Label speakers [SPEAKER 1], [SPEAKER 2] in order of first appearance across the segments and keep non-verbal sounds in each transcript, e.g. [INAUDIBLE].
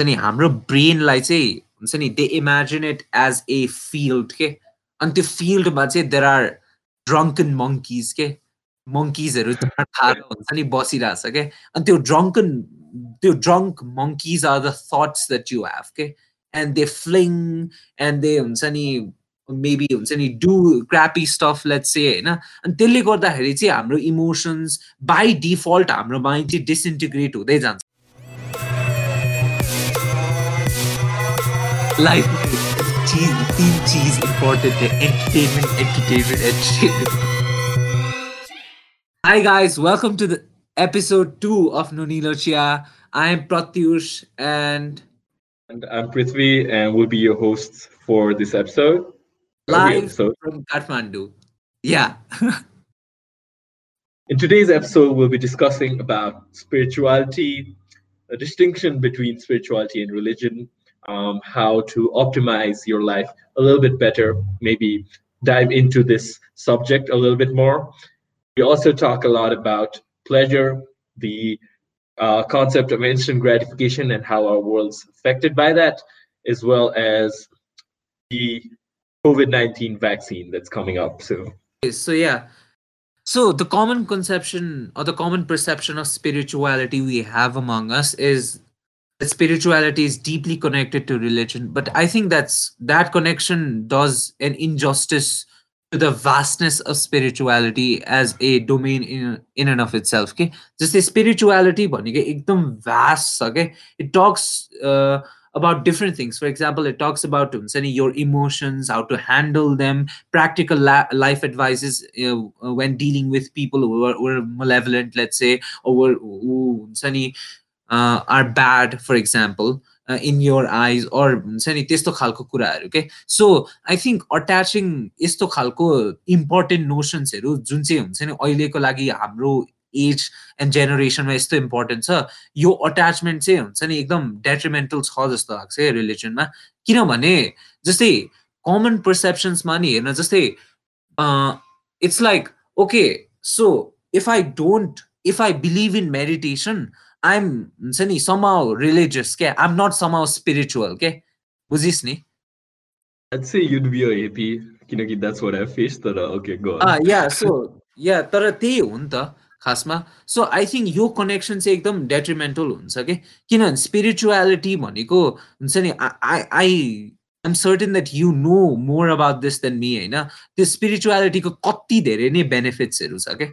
[SPEAKER 1] हुन्छ नि हाम्रो ब्रेनलाई चाहिँ हुन्छ नि they imagine it as a field के अनि त्यो फिल्डमा चाहिँ देयर आर ड्रङ्कन मङ्किज के मङ्किजहरू थाहा हुन्छ नि बसिरहेछ के अनि त्यो ड्रङ्कन त्यो drunk monkeys are the thoughts that you have के and they fling and they हुन्छ नि मेबी हुन्छ नि डु क्रापी स्टफ लेट से होइन? अनि त्यसले गर्दाखेरि चाहिँ हाम्रो इमोसन्स बाई डिफल्ट हाम्रो माइन्ड चाहिँ डिसइन्टिग्रेट हुँदै जान्छ। लाइफ चिज तिन चिज important entertainment entertainment entertainment Hi guys, welcome to the episode two of Nonilo Chia. I am Pratyush and
[SPEAKER 2] and I'm Prithvi and we'll be your hosts for this episode.
[SPEAKER 1] live episode. from Kathmandu. Yeah. [LAUGHS]
[SPEAKER 2] In today's episode, we'll be discussing about spirituality, a distinction between spirituality and religion, um, how to optimize your life a little bit better, maybe dive into this subject a little bit more. We also talk a lot about pleasure, the uh, concept of instant gratification and how our world's affected by that, as well as the COVID 19 vaccine that's coming up soon.
[SPEAKER 1] So, yeah. So, the common conception or the common perception of spirituality we have among us is spirituality is deeply connected to religion but i think that's that connection does an injustice to the vastness of spirituality as a domain in in and of itself okay? Just a spirituality ekdam vast okay? It talks uh, about different things. For example it talks about um, your emotions how to handle them practical la- life advices know, when dealing with people who are, who are, malevolent let's say or who, who are bad for example uh, in your eyes or हुन्छ नि त्यस्तो खालको कुराहरू के so I think अट्याचिङ यस्तो खालको important नोसन्सहरू जुन चाहिँ हुन्छ नि अहिलेको लागि हाम्रो एज एन्ड जेनेरेसनमा यस्तो इम्पोर्टेन्ट छ यो अट्याचमेन्ट चाहिँ हुन्छ नि एकदम डेट्रिमेन्टल छ जस्तो लाग्छ है रिलिजनमा किनभने जस्तै कमन पर्सेप्सन्समा नि हेर्न जस्तै it's like okay so if I don't if I believe in meditation I'm हुन्छ नि समाउ रिलिजियस क्या आइम नट समाउ स्पिरिचुअल के बुझिस् नि?
[SPEAKER 2] I'd say you'd be a hippie किनकि that's what I faced तर
[SPEAKER 1] त्यही हो नि त खासमा। सो आई थिङ्क यो कनेक्सन चाहिँ एकदम डेट्रिमेन्टल हुन्छ कि किनभने स्पिरिचुअलिटी भनेको हुन्छ नि I I I'm certain that you know more about this than me होइन? त्यो स्पिरिचुअलिटीको कति धेरै नै बेनिफिट्सहरू छ क्या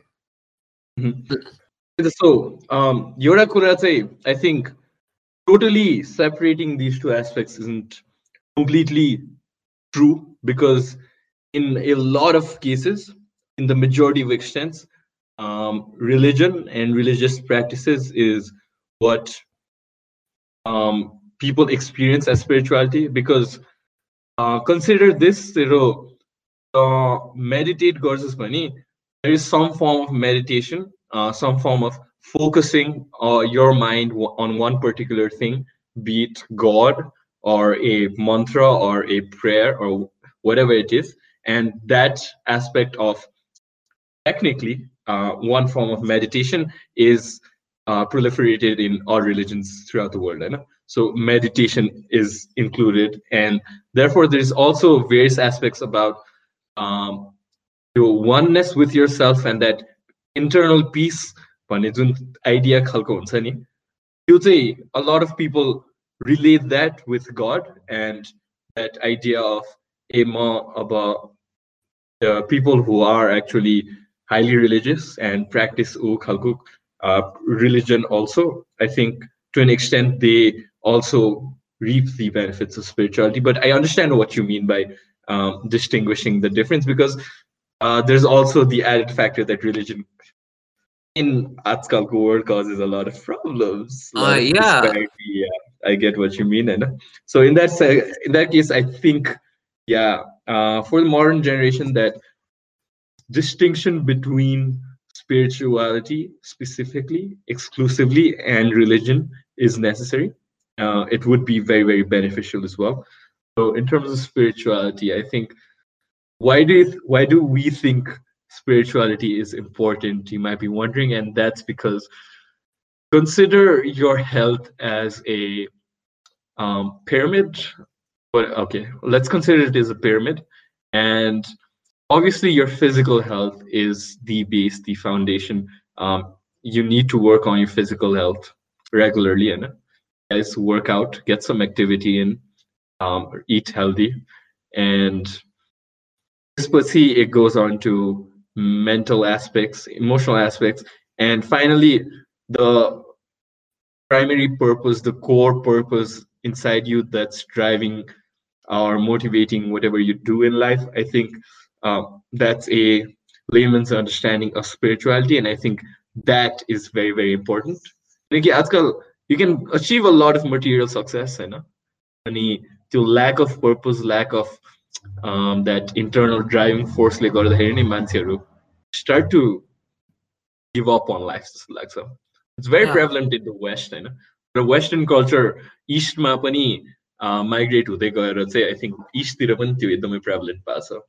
[SPEAKER 2] so um, Yoda I think totally separating these two aspects isn't completely true because in a lot of cases, in the majority of extents, um, religion and religious practices is what um, people experience as spirituality because uh, consider this know uh, meditate versus money there is some form of meditation uh, some form of focusing uh, your mind on one particular thing, be it God or a mantra or a prayer or whatever it is. And that aspect of technically uh, one form of meditation is uh, proliferated in all religions throughout the world. Right? So meditation is included, and therefore there is also various aspects about um, your oneness with yourself and that internal peace भन्ने जुन idea खालको हुन्छ नि त्यो चाहिँ a lot of people relate that with God and that idea of a म अब people who are actually highly religious and practice ऊ खालको uh, religion also i think to an extent they also reap the benefits of spirituality but i understand what you mean by um, distinguishing the difference because uh, there's also the added factor that religion in आजकलको world causes a lot of problems.
[SPEAKER 1] Uh, yeah.
[SPEAKER 2] yeah, I get what you mean. And so in that in that case, I think yeah, uh, for the modern generation, that distinction between spirituality specifically, exclusively, and religion is necessary. Uh, it would be very very beneficial as well. So in terms of spirituality, I think why do you, why do we think spirituality is important, you might be wondering, and that's because consider your health as a um, pyramid. But okay, let's consider it as a pyramid. And obviously, your physical health is the base, the foundation. Um, you need to work on your physical health regularly and guys work out, get some activity in, um, eat healthy, and see it goes on to mental aspects, emotional aspects, and finally, the primary purpose, the core purpose inside you that's driving or motivating whatever you do in life. I think uh, that's a layman's understanding of spirituality, and I think that is very, very important. You can achieve a lot of material success, you know? To lack of purpose, lack of um, that internal driving forceले गर्दाखेरि नै मान्छेहरू start to give up on life जस्तो लाग्छ it's very prevalent in the waste होइन र western culture इस्टमा पनि migrate हुँदै गएर चाहिँ आई थिङ्क इस्टतिर पनि त्यो एकदमै प्रेभलेन्ट भएको छ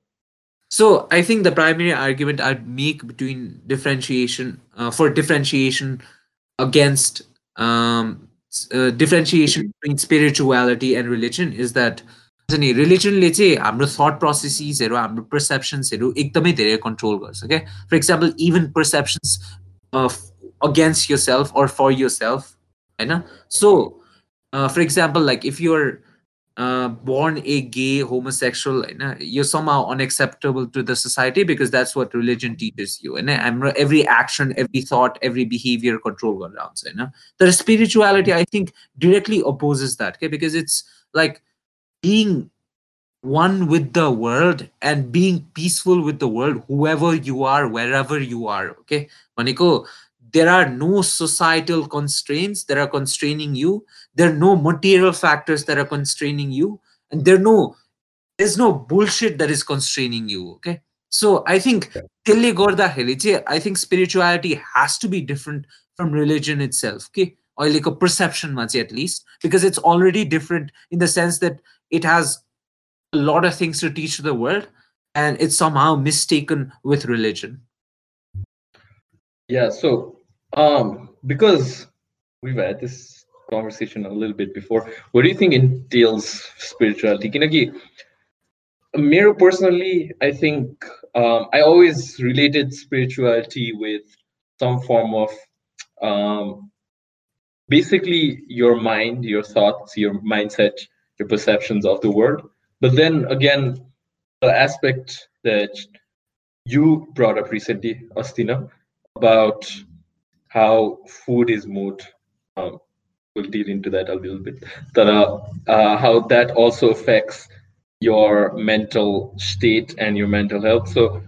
[SPEAKER 1] So I think the primary argument I'd make between differentiation uh, for differentiation against um, uh, differentiation between spirituality and religion is that नि रिलिजनले चाहिँ हाम्रो थट प्रोसेसिसहरू हाम्रो पर्सेप्सन्सहरू एकदमै धेरै कन्ट्रोल गर्छ क्या for example even perceptions against yourself or for yourself know. so uh, for example like if you're uh, born a gay homosexual know, you're somehow unacceptable to the society because that's what religion teaches you and every action every thought every behavior control around you know the spirituality i think directly opposes that okay because it's like being one with the world and being peaceful with the world whoever you are wherever you are okay? Maniko there are no societal constraints that are constraining you. There are no material factors that are constraining you. And there no there's no bullshit that is constraining you okay? So i think i think spirituality has to be different from religion itself okay? Or like a perception much at least. Because it's already different in the sense that it has a lot of things to teach to the world and it's somehow mistaken with religion
[SPEAKER 2] yeah so um, because we've had this conversation a little bit before, what do you think entails spirituality? Kinagi, Miro personally, I think um, I always related spirituality with some form of um, basically your mind, your thoughts, your mindset, your perceptions of the world. But then again, the aspect that you brought up recently, Astina, about how food is moved. Um, we'll deal into that a little bit. That, uh, uh, how that also affects your mental state and your mental health. So,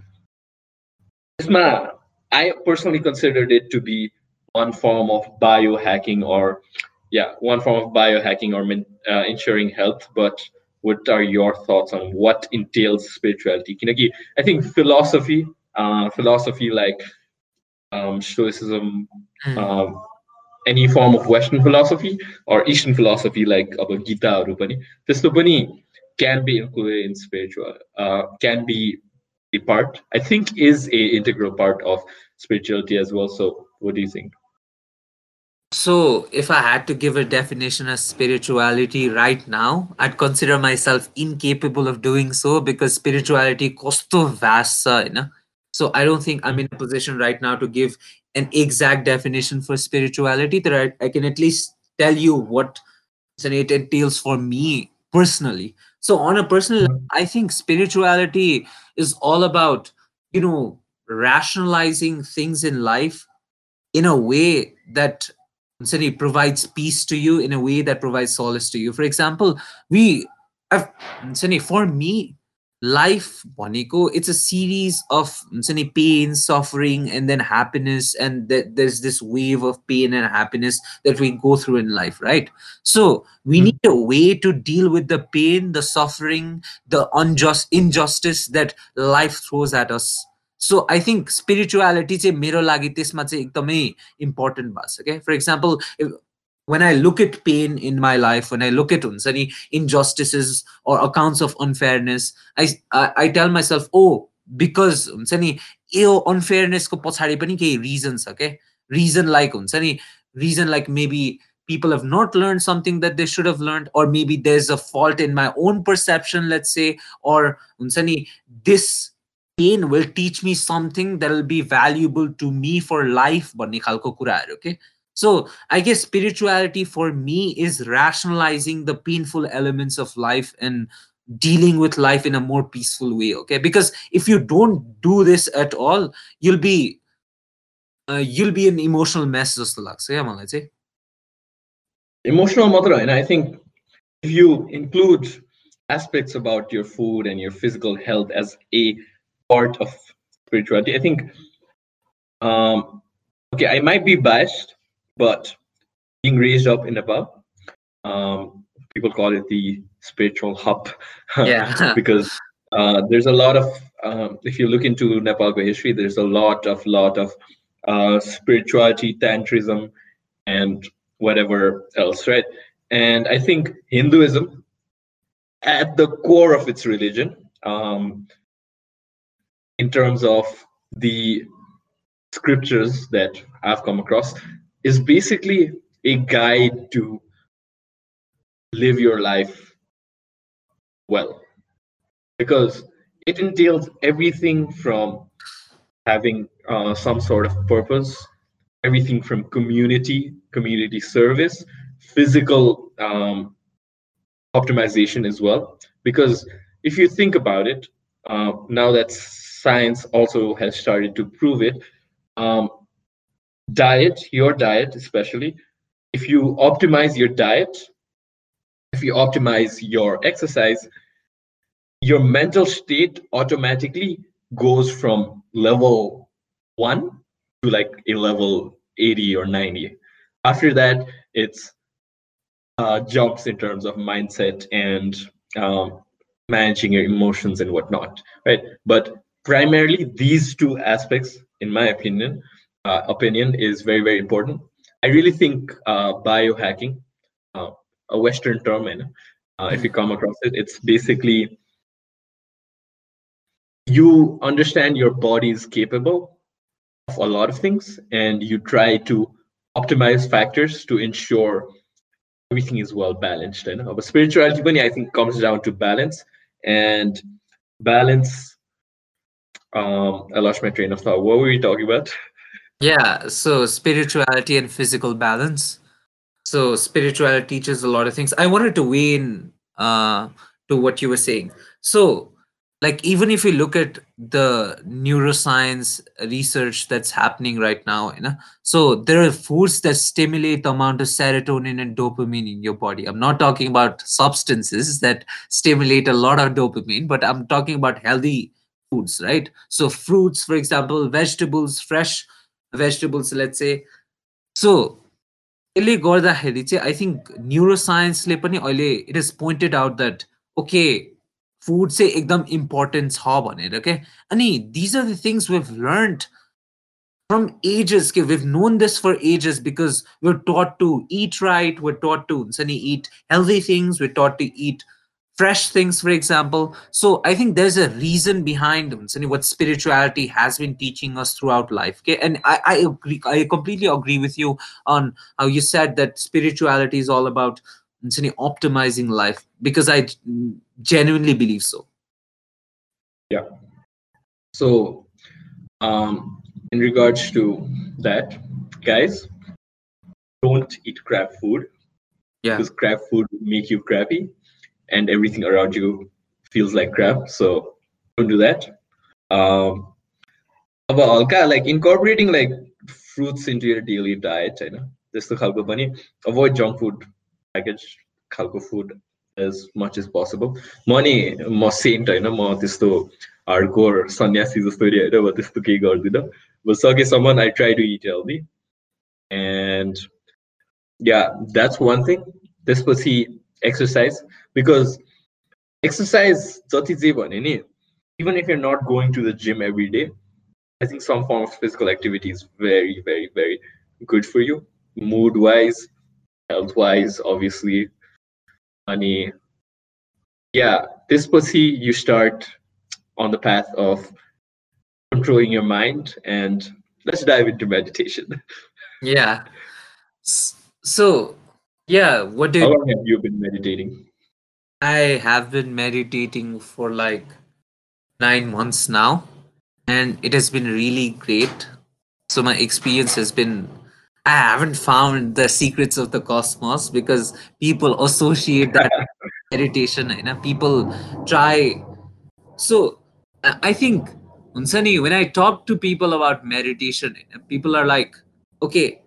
[SPEAKER 2] I personally considered it to be one form of biohacking or yeah, one form of biohacking or uh, ensuring health. But what are your thoughts on what entails spirituality? Kinagi, I think philosophy, uh, philosophy like um, Stoicism, mm. any form of Western philosophy or Eastern philosophy like about Gita or Rupani, this Rupani can be included in spiritual, uh, can be a part, I think is a integral part of spirituality as well. So what do you think?
[SPEAKER 1] So if I had to give a definition of spirituality right now, I'd consider myself incapable of doing so because spirituality kosto vast, you know. So I don't think I'm in a position right now to give an exact definition for spirituality. That I, I can at least tell you what it entails for me personally. So on a personal, level, I think spirituality is all about you know rationalizing things in life in a way that City provides peace to you in a way that provides solace to you. For example, we have, for me, life Boniko, it's a series of pain, suffering, and then happiness. And that there's this wave of pain and happiness that we go through in life, right? So we mm. need a way to deal with the pain, the suffering, the unjust injustice that life throws at us so I think spirituality चाहिँ मेरो लागि त्यसमा चाहिँ एकदमै important भएको छ क्या for example when I look at pain in my life when I look at हुन्छ नि injustices or accounts of unfairness I I tell tell myself oh because हुन्छ नि यो अनफेयरनेसको पछाडि पनि केही रिजन छ क्या रिजन लाइक हुन्छ नि reason like maybe people have not learn something that they should have learn or maybe there is a fault in my own perception let's say or हुन्छ नि this pain will teach me something that will be valuable to me for life भन्ने खालको कुराहरू okay so i guess spirituality for me is rationalizing the painful elements of life and dealing with life in a more peaceful way okay because if you don't do this at all you'll be uh, you'll be an emotional mess जस्तो लाग्छ क्या मलाई चाहिँ
[SPEAKER 2] emotional mother and i think if you include aspects about your food and your physical health as a part of spirituality. I think um okay i might be biased but being raised up in nepal um people call it the spiritual hub. [LAUGHS]
[SPEAKER 1] Yeah. [LAUGHS]
[SPEAKER 2] Because uh, there's a lot of um, if you look into nepal history there's a lot of lot of uh, spirituality tantrism and whatever else, right? And I think Hinduism, at the core of its religion, um, in terms of the scriptures that I've come across, is basically a guide to live your life well. Because it entails everything from having uh, some sort of purpose everything from community, community service, physical um, optimization as well. Because if you think about it, uh, now that science also has started to prove it, um, diet, your diet especially, if you optimize your diet, if you optimize your exercise, your mental state automatically goes from level one to like a level 80 or 90 after that it's uh, jumps in terms of mindset and um, managing your emotions and whatnot right? But primarily these two aspects in my opinion uh, opinion is very very important i really think uh, biohacking uh, a western term and uh, if you come across it it's basically you understand your body is capable of a lot of things and you try to optimize factors to ensure everything is well balanced you know? but spirituality i think comes down to balance and balance um i lost my train of thought. What were we talking about?
[SPEAKER 1] Yeah so spirituality and physical balance. So spirituality teaches a lot of things. I wanted to weigh in uh to what you were saying. So like even if you look at the neuroscience research that's happening right now you know so there are foods that stimulate the amount of serotonin and dopamine in your body. I'm not talking about substances that stimulate a lot of dopamine but i'm talking about healthy foods right so fruits for example vegetables fresh vegetables let's say so यसले गर्दाखेरि चाहिँ I think न्युरोसाइन्सले पनि अहिले it is pointed out that okay food चाहिँ एकदम important छ भनेर क्या अनि these are the things wave learned from ages okay, we've known this for ages because we're taught to eat right we're taught to eat healthy things we're taught to eat fresh things for example so i think there's a reason behind what spirituality has been teaching us throughout life okay and I, I agree i completely agree with you on how you said that spirituality is all about optimizing life because I genuinely believe so.
[SPEAKER 2] Yeah. So, um, in regards to that, guys, don't eat crap food.
[SPEAKER 1] Yeah.
[SPEAKER 2] Because crap food make you crappy, and everything around you feels like crap. So don't do that. Um, about alka, like incorporating like fruits into your daily diet, you know, this the khalko money. Avoid junk food, packaged khalko food as much as possible. Money, more saint, you know, more this to hardcore sannyasi the story, you know, this to cake or dinner. But sake someone I try to eat healthy. And yeah, that's one thing. This was he exercise because exercise jati even if you're not going to the gym every day i think some form of physical activity is very very very good for you. Mood wise health wise obviously money. Yeah this pussy you start on the path of controlling your mind and let's dive into meditation. [LAUGHS]
[SPEAKER 1] Yeah. So yeah what
[SPEAKER 2] do
[SPEAKER 1] you- how
[SPEAKER 2] long have you been meditating?
[SPEAKER 1] I have been meditating for like nine months now, and it has been really great. So my experience has been I haven't found the secrets of the cosmos because people associate that [LAUGHS] meditation. You know, people try. So I I think Unsani, when I talk to people about meditation, people are like, okay,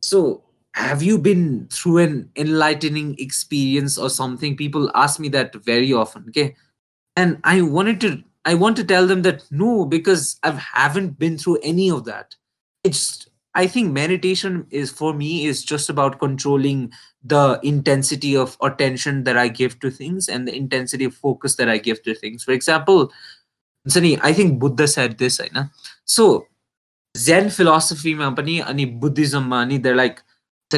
[SPEAKER 1] so have you been through an enlightening experience or something? People ask me that very often okay? And i wanted to i want to tell them that no because i haven't been through any of that. It's i think meditation is for me is just about controlling the intensity of attention that i give to things and the intensity of focus that i give to things. For example Sunny, i think buddha said this right so zen philosophy ma pani buddhism ma they're like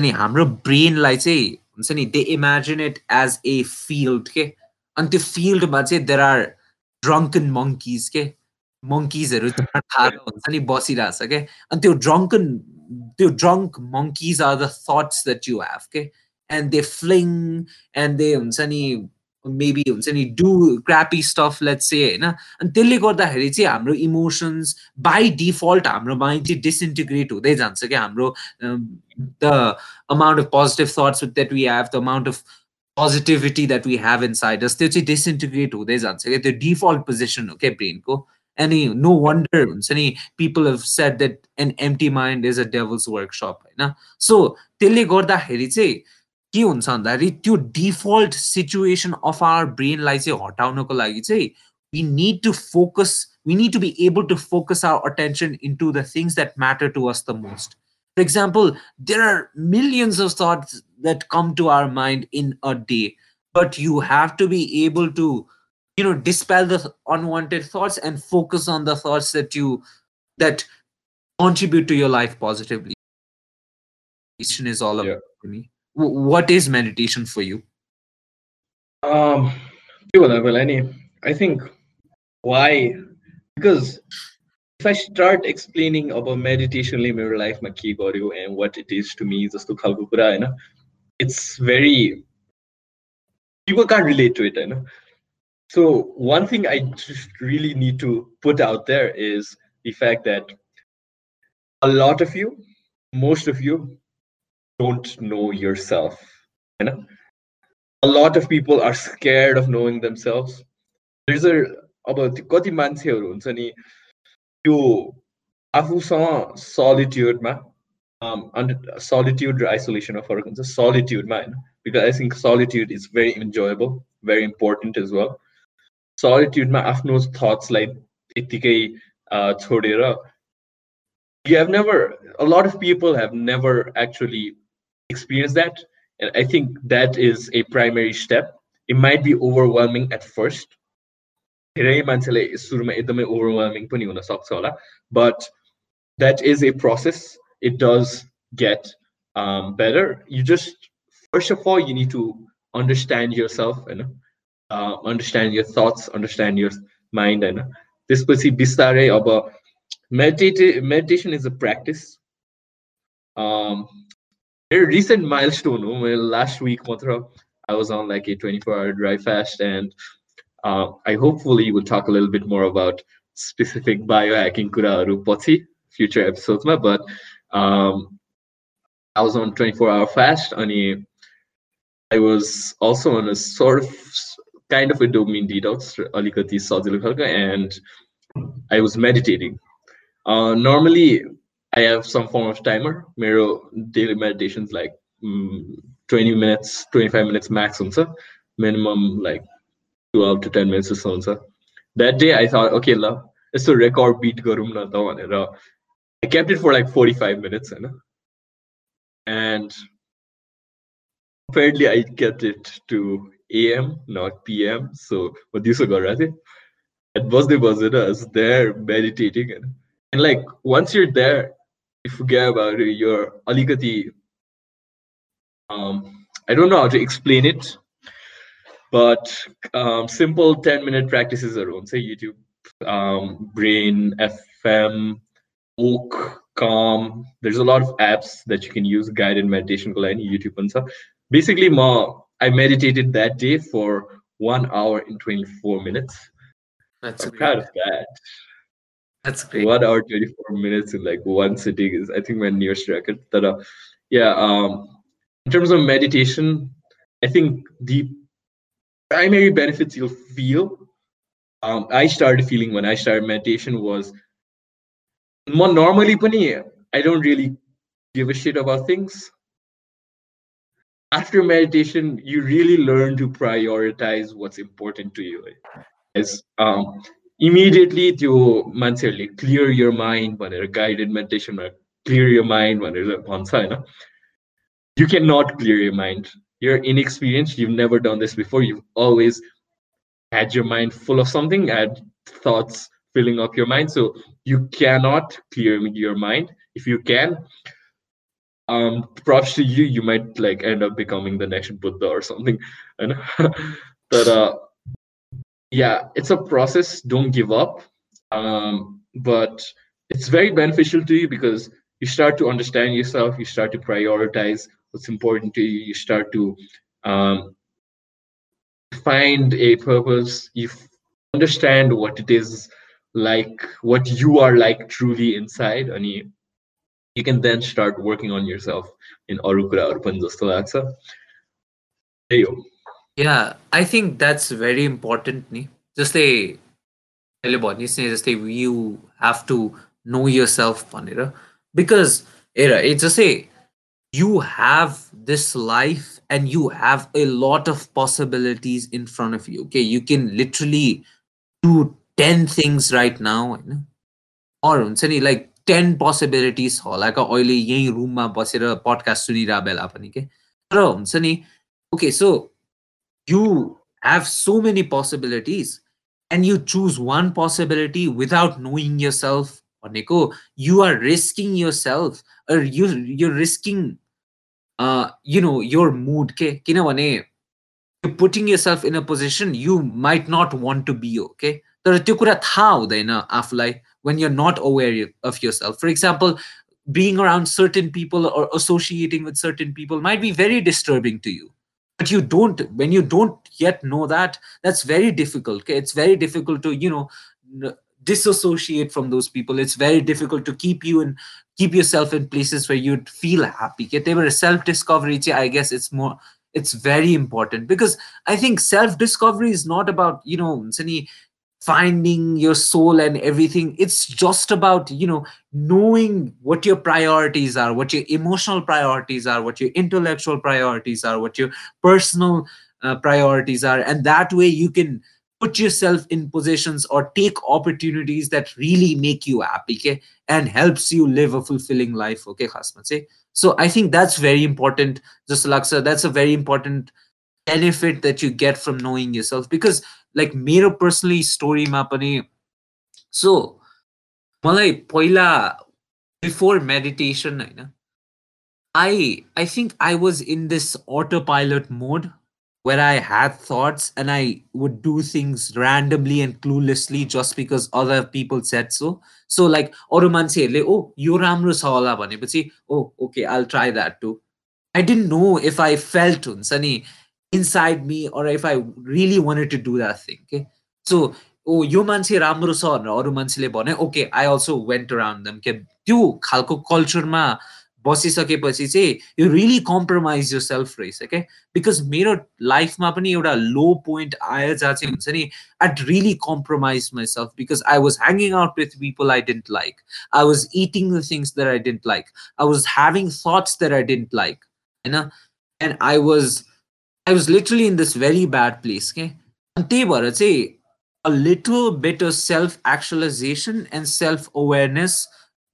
[SPEAKER 1] नि हाम्रो ब्रेनलाई चाहिँ हुन्छ नि they imagine it as a field के अनि त्यो फिल्डमा चाहिँ देयर आर ड्रङ्कन मङ्किज के मङ्किजहरू खाएर हुन्छ नि बसिरहेछ के अनि त्यो ड्रङ्कन त्यो drunk monkeys are the thoughts that you have के and they fling and they हुन्छ नि मेबी हुन्छ नि डु क्रापी स्टफ लेट से होइन? अनि त्यसले गर्दाखेरि चाहिँ हाम्रो इमोसन्स बाई डिफल्ट हाम्रो माइन्ड चाहिँ डिसइन्टिग्रेट हुँदै जान्छ क्या हाम्रो the amount of positive thoughts that we have the amount of positivity that we have inside त्यो चाहिँ डिसइन्टिग्रेट हुँदै जान्छ क्या त्यो डिफल्ट पोजिसन हो क्या ब्रेनको अनि नो वन्डर हुन्छ नि people have said that an empty mind is a devil's workshop होइन? सो त्यसले गर्दाखेरि चाहिँ के हुन्छ भन्दाखेरि त्यो डिफल्ट सिचुएसन अफ आवर ब्रेनलाई चाहिँ हटाउनको लागि चाहिँ we need to focus we need to be able to focus our attention into the things that matter to us the most For example, there are millions of thoughts that come to our mind in a day, but you have to be able to, you know, dispel the unwanted thoughts and focus on the thoughts that you that contribute to your life positively. Meditation is all about
[SPEAKER 2] Yeah.
[SPEAKER 1] for me. what is meditation for you?
[SPEAKER 2] Um well, any. I think why? Because if i start explaining about meditation my life my makigoryu and what it is to me just to kalgupura you know it's very people can't relate to it you know. So one thing i just really need to put out there is the fact that a lot of you most of you don't know yourself you know a lot of people are scared of knowing themselves there's a अब त्यो कति मान्छेहरू हुन्छ नि त्यो आफूसँग सलिट्युडमा अन्त solitude र आइसोलेसनमा फरक हुन्छ सलिट्युडमा होइन because I think solitude is very enjoyable very important is well सलिट्युडमा आफ्नो थट्सलाई यत्तिकै uh, छोडेर you have never a lot of people have never actually experienced that and i think that is a primary step it might be overwhelming at first धेरै मान्छेलाई सुरुमा एकदमै overwhelming पनि हुन सक्छ होला but that is a process it does get better you just first of all you need to understand year self होइन understand year thoughts understand your mind होइन त्यसपछि बिस्तारै अब मेडिटे meditation is a practice very recent milestone. Oh, last week, Mothra, I was on like a 24-hour dry fast, and uh, I hopefully will talk a little bit more about specific biohacking kuraharu pochi future episodes ma. But um, I was on 24-hour fast, and I was also on a sort of kind of a dopamine detox, alikati sajilo and I was meditating. Uh, normally I have some form of timer. My daily meditations like um, 20 minutes, 25 minutes max on so minimum like 12 to 10 minutes or so. so. That day I thought, okay, love, it's a record beat garum na I kept it for like 45 minutes, you know? and apparently I kept it to AM, not PM. So what this was at Bosnia was there meditating and, and like once you're there, you forget about it, you're. Um, I don't know how to explain it, but um, simple 10 minute practices are on, say YouTube, um, Brain.fm, Oak, Calm. There's a lot of apps that you can use guided meditation called YouTube and stuff. Basically, ma, I meditated that day for one hour and 24 minutes.
[SPEAKER 1] That's
[SPEAKER 2] I'm proud of that.
[SPEAKER 1] That's great.
[SPEAKER 2] One hour 24 minutes in like one sitting is I think my nearest record. But uh, yeah, um in terms of meditation, I think the primary benefits you'll feel um, I started feeling when I started meditation was more normally I don't really give a shit about things. After meditation, you really learn to prioritize what's important to you. As um, immediately to मान्छेहरूले clear your mind भनेर guided meditation clear your mind भनेर भन्छ होइन you cannot clear your mind you're inexperienced you've never done this before you've always had your mind full of something had thoughts filling up your mind so you cannot clear your mind if you can um props to you you might like end up becoming the next buddha or something and but uh yeah, it's a process. Don't give up. Um, but it's very beneficial to you because you start to understand yourself. You start to prioritize what's important to you. You start to um, find a purpose. You understand what it is like, what you are like truly inside, and you, you can then start working on yourself in Arukura Urpanjastalatsa. There you go.
[SPEAKER 1] Yeah I think that's very important नि जस्तै मैले भनिस् नि जस्तै you have to know yourself भनेर because हेर ए जस्तै you have this life and you have a lot of possibilities in front of you के you can literally do ten things right now होइन अर हुन्छ नि लाइक टेन पोसिबिलिटिज होला क्या अहिले यहीँ रुममा बसेर पडकास्ट सुनिरहेको बेला पनि के तर हुन्छ नि okay so you have so many possibilities and you choose one possibility without knowing yourself भनेको you are risking yourself or you you're risking uh you know your mood के किनभने you're putting yourself in a position you might not want to be okay तर त्यो कुरा थाहा हुँदैन आफूलाई when you're not aware of yourself for example being around certain people or associating with certain people might be very disturbing to you but you don't when you don't yet know that that's very difficult okay? It's very difficult to you know disassociate from those people. It's very difficult to keep you and keep yourself in places where you'd feel happy okay? They were self discovery i guess it's more it's very important. Because i think self discovery is not about you know finding your soul and everything. It's just about you know knowing what your priorities are what your emotional priorities are what your intellectual priorities are what your personal uh, priorities are. And that way you can put yourself in positions or take opportunities that really make you happy okay, and helps you live a fulfilling life okay say so i think that's very important just laksa that's a very important benefit that you get from knowing yourself because like मेरो personally स्टोरीमा पनि सो मलाई पहिला before meditation होइन I I think I was in this autopilot mode where I had thoughts and I would do things randomly and cluelessly just because other people said so. So like अरू मान्छेहरूले ओ यो राम्रो छ होला भनेपछि ओ okay I'll try that too. I didn't know if I felt हुन्छ नि inside me or if I really wanted to do that thing. Okay. So ओ यो मान्छे राम्रो छ भनेर अरू मान्छेले भने okay I also went around them के त्यो खालको कल्चरमा बसिसकेपछि चाहिँ यो रियली कम्प्रोमाइज यो सेल्फ रहेछ क्या बिकज मेरो लाइफमा पनि एउटा लो पोइन्ट आयो जहाँ चाहिँ हुन्छ नि I'd really compromise myself because I was hanging out with people I didn't like I was eating the things that I didn't like I was having thoughts that I didn't like होइन and I was I was literally in this very bad place. Okay? And they were, I'd say, a little bit of self actualization and self awareness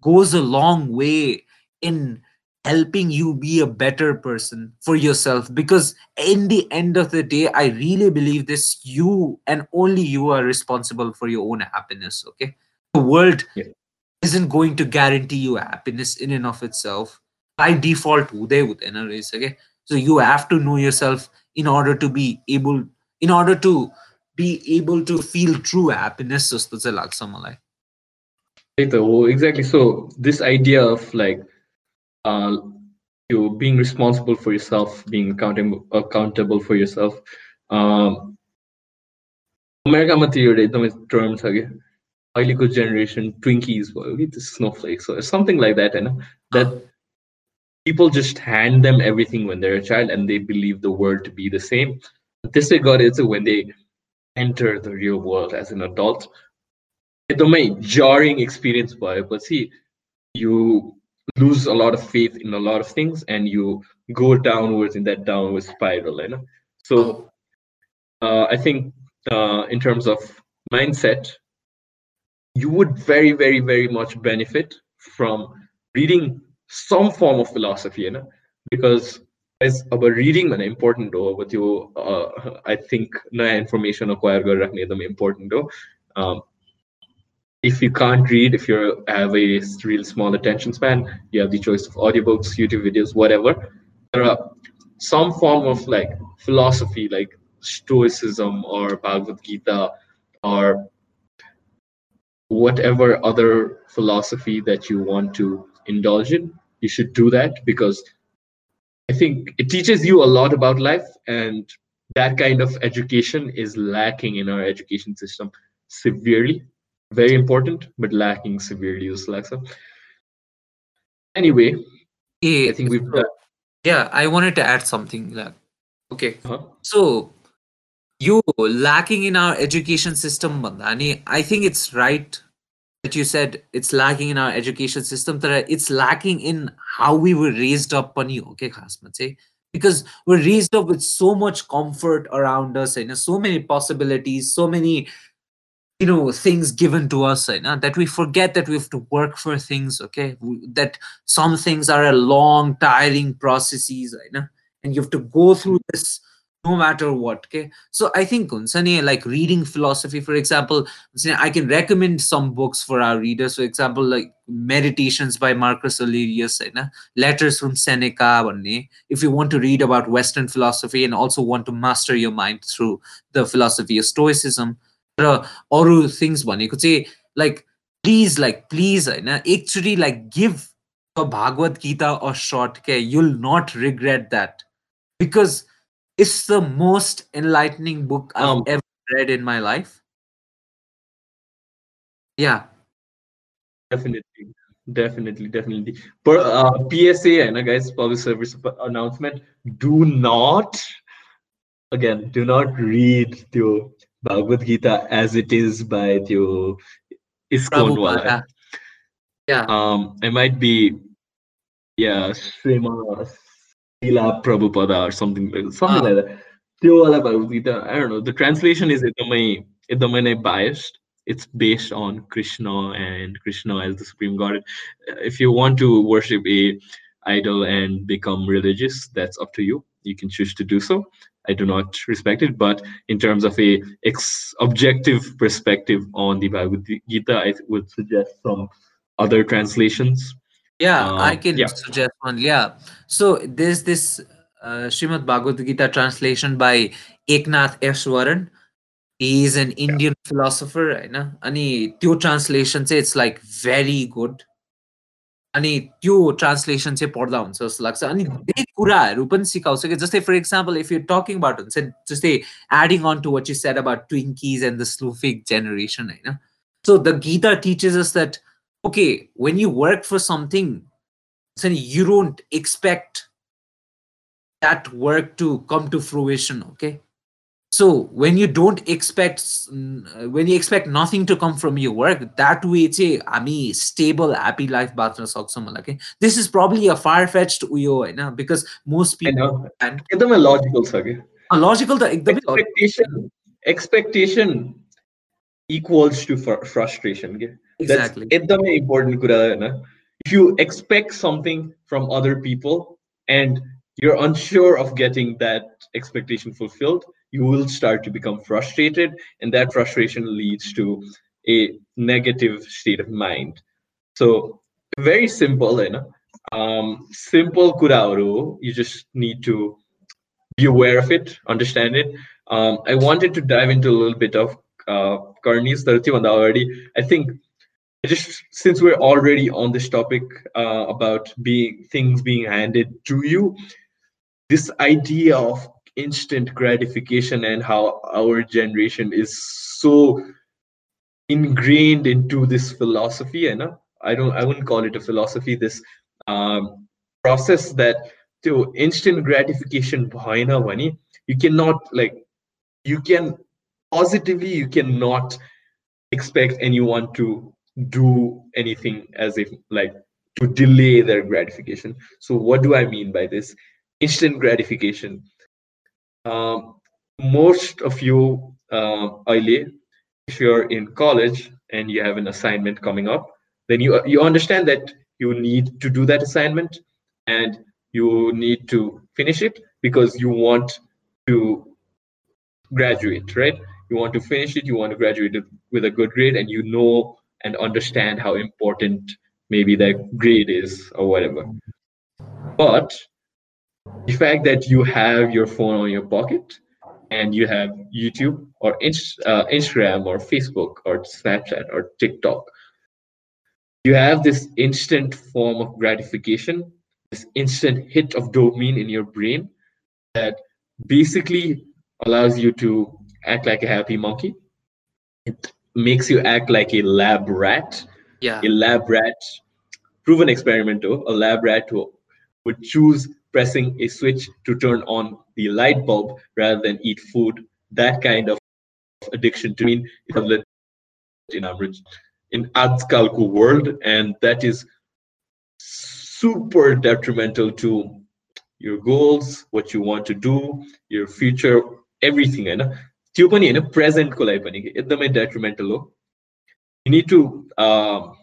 [SPEAKER 1] goes a long way in helping you be a better person for yourself because in the end of the day i really believe this you and only you are responsible for your own happiness okay the world isn't going to guarantee you happiness in and of itself by default they would okay so you have to know yourself in order to be able in order to be able to feel true happiness जस्तो चाहिँ लाग्छ मलाई
[SPEAKER 2] Right, oh, exactly. So this idea of like uh, you being responsible for yourself being accountable accountable for yourself um अमेरिकामा त्यो एउटा एकदमै term छ कि अहिलेको जेनेरेसन ट्विङ्किज भयो कि त्यो snowflakes or something like that होइन that people just hand them everything when they're a child and they believe the world to be the same त्यसै गरे चाहिँ when they enter the real world as an adult एकदमै jarring experience भएपछि you lose a lot of faith in a lot of things and you go downwards in that downward spiral you know? so uh, i think uh, in terms of mindset you would very very very much benefit from reading some form of philosophy you know because as about reading an important though but you uh, i think information acquire important though um, if you can't read, if you have a real small attention span, you have the choice of audiobooks, YouTube videos, whatever. There are some form of like philosophy, like Stoicism or Bhagavad Gita or whatever other philosophy that you want to indulge in. You should do that because I think it teaches you a lot about life, and that kind of education is lacking in our education system severely very important but lacking severely dyslexic. Anyway,
[SPEAKER 1] yeah,
[SPEAKER 2] I think we've got.
[SPEAKER 1] Yeah, I wanted to add something. Like, okay,
[SPEAKER 2] uh-huh.
[SPEAKER 1] so you lacking in our education system, Bandani. I think it's right that you said it's lacking in our education system. That it's lacking in how we were raised up. Okay, say because we're raised up with so much comfort around us and so many possibilities, so many you know things given to us eh, right now that we forget that we have to work for things okay that some things are a long tiring processes eh, right now and you have to go through this no matter what okay so i think like reading philosophy for example i can recommend some books for our readers for example like meditations by marcus aurelius right? letters from seneca if you want to read about western philosophy and also want to master your mind through the philosophy of stoicism र अरू things भनेको चाहिँ like please like please होइन एकचोटि like give the Bhagavad Gita a shirt के you'll not regret that because it's the most enlightening book I've um, ever read in my life. Yeah.
[SPEAKER 2] Definitely. Definitely, definitely. Per, uh, PSA, eh, and guys, public service announcement. Do not, again, do not read the Bhagavad Gita as it is by the ISKCON wala.
[SPEAKER 1] Yeah.
[SPEAKER 2] Um, it might be, yeah, Srimad prabhu Prabhupada or something something uh, like that. Bhagavad ah. I don't know. The translation is Idamai Idamane biased. It's based on Krishna and Krishna as the supreme god. If you want to worship a idol and become religious, that's up to you. You can choose to do so. I do not respect it, but in terms of a ex- objective perspective on the Bhagavad Gita, I would suggest some other translations
[SPEAKER 1] yeah, uh, I can suggest one. Yeah. So there's this uh, Shrimad Bhagavad Gita translation by Eknath Easwaran. He is an Indian philosopher. Right? And the translation say it's like very good. अनि त्यो translation चाहिँ पढ्दा हुन्छ जस्तो लाग्छ अनि धेरै कुराहरू पनि सिकाउँछ कि जस्तै for example if you talking about हुन्छ जस्तै adding on to what you said about Twinkies and the snowflake generation होइन so the Gita teaches that okay when you work for something हुन्छ नि you don't expect that work to come to फ्रुवेसन okay so when you don't expect when you expect nothing to come from your work that way चाहिँ हामी stable happy life बाँच्न सक्छौँ होला कि this is probably a far fetched उयो होइन because most people
[SPEAKER 2] एकदमै logical छ कि
[SPEAKER 1] logical त एकदमै
[SPEAKER 2] expectation expectation equals to frustration के
[SPEAKER 1] exactly
[SPEAKER 2] एकदमै important कुरा होइन if you expect something from other people and you're unsure of getting that expectation fulfilled you will start to become frustrated and that frustration leads to a negative state of mind so very simple you know um, simple kurauru you just need to be aware of it understand it um, i wanted to dive into a little bit of uh, Karni's 30 already i think just since we're already on this topic uh, about being things being handed to you, this idea of instant gratification and how our generation is so ingrained into this philosophy and i don't i wouldn't call it a philosophy this um, process that to instant gratification you cannot like you can positively you cannot expect anyone to do anything as if like to delay their gratification. So what do i mean by this? Instant gratification. Um, most of you uh, if you're in college and you have an assignment coming up then you you understand that you need to do that assignment and you need to finish it because you want to graduate right? You want to finish it you want to graduate with a good grade and you know and understand how important maybe that grade is or whatever but the fact that you have your phone on your pocket and you have youtube or uh, instagram or facebook or snapchat or tiktok you have this instant form of gratification this instant hit of dopamine in your brain that basically allows you to act like a happy monkey. It makes you act like a lab rat.
[SPEAKER 1] Yeah.
[SPEAKER 2] A lab rat, proven experimenter, a lab rat who would choose pressing a switch to turn on the light bulb rather than eat food. That kind of addiction to mean in our in in Azcalco world, and that is super detrimental to your goals, what you want to do, your future, everything. And त्यो पनि होइन प्रेजेन्टको लागि पनि एकदमै detrimental हो you need to um,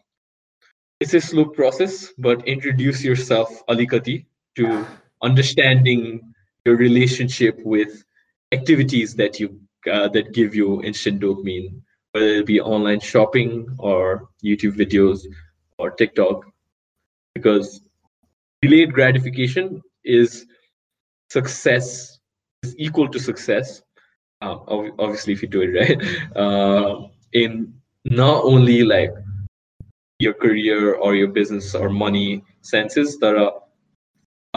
[SPEAKER 2] it's a slow process but introduce yourself alikati to understanding your relationship with activities that you uh, that give you instant dopamine whether it be online shopping or youtube videos or tiktok because delayed gratification is success is equal to success uh, obviously if you do it right [LAUGHS] uh, in not only like your career or your business or money senses that are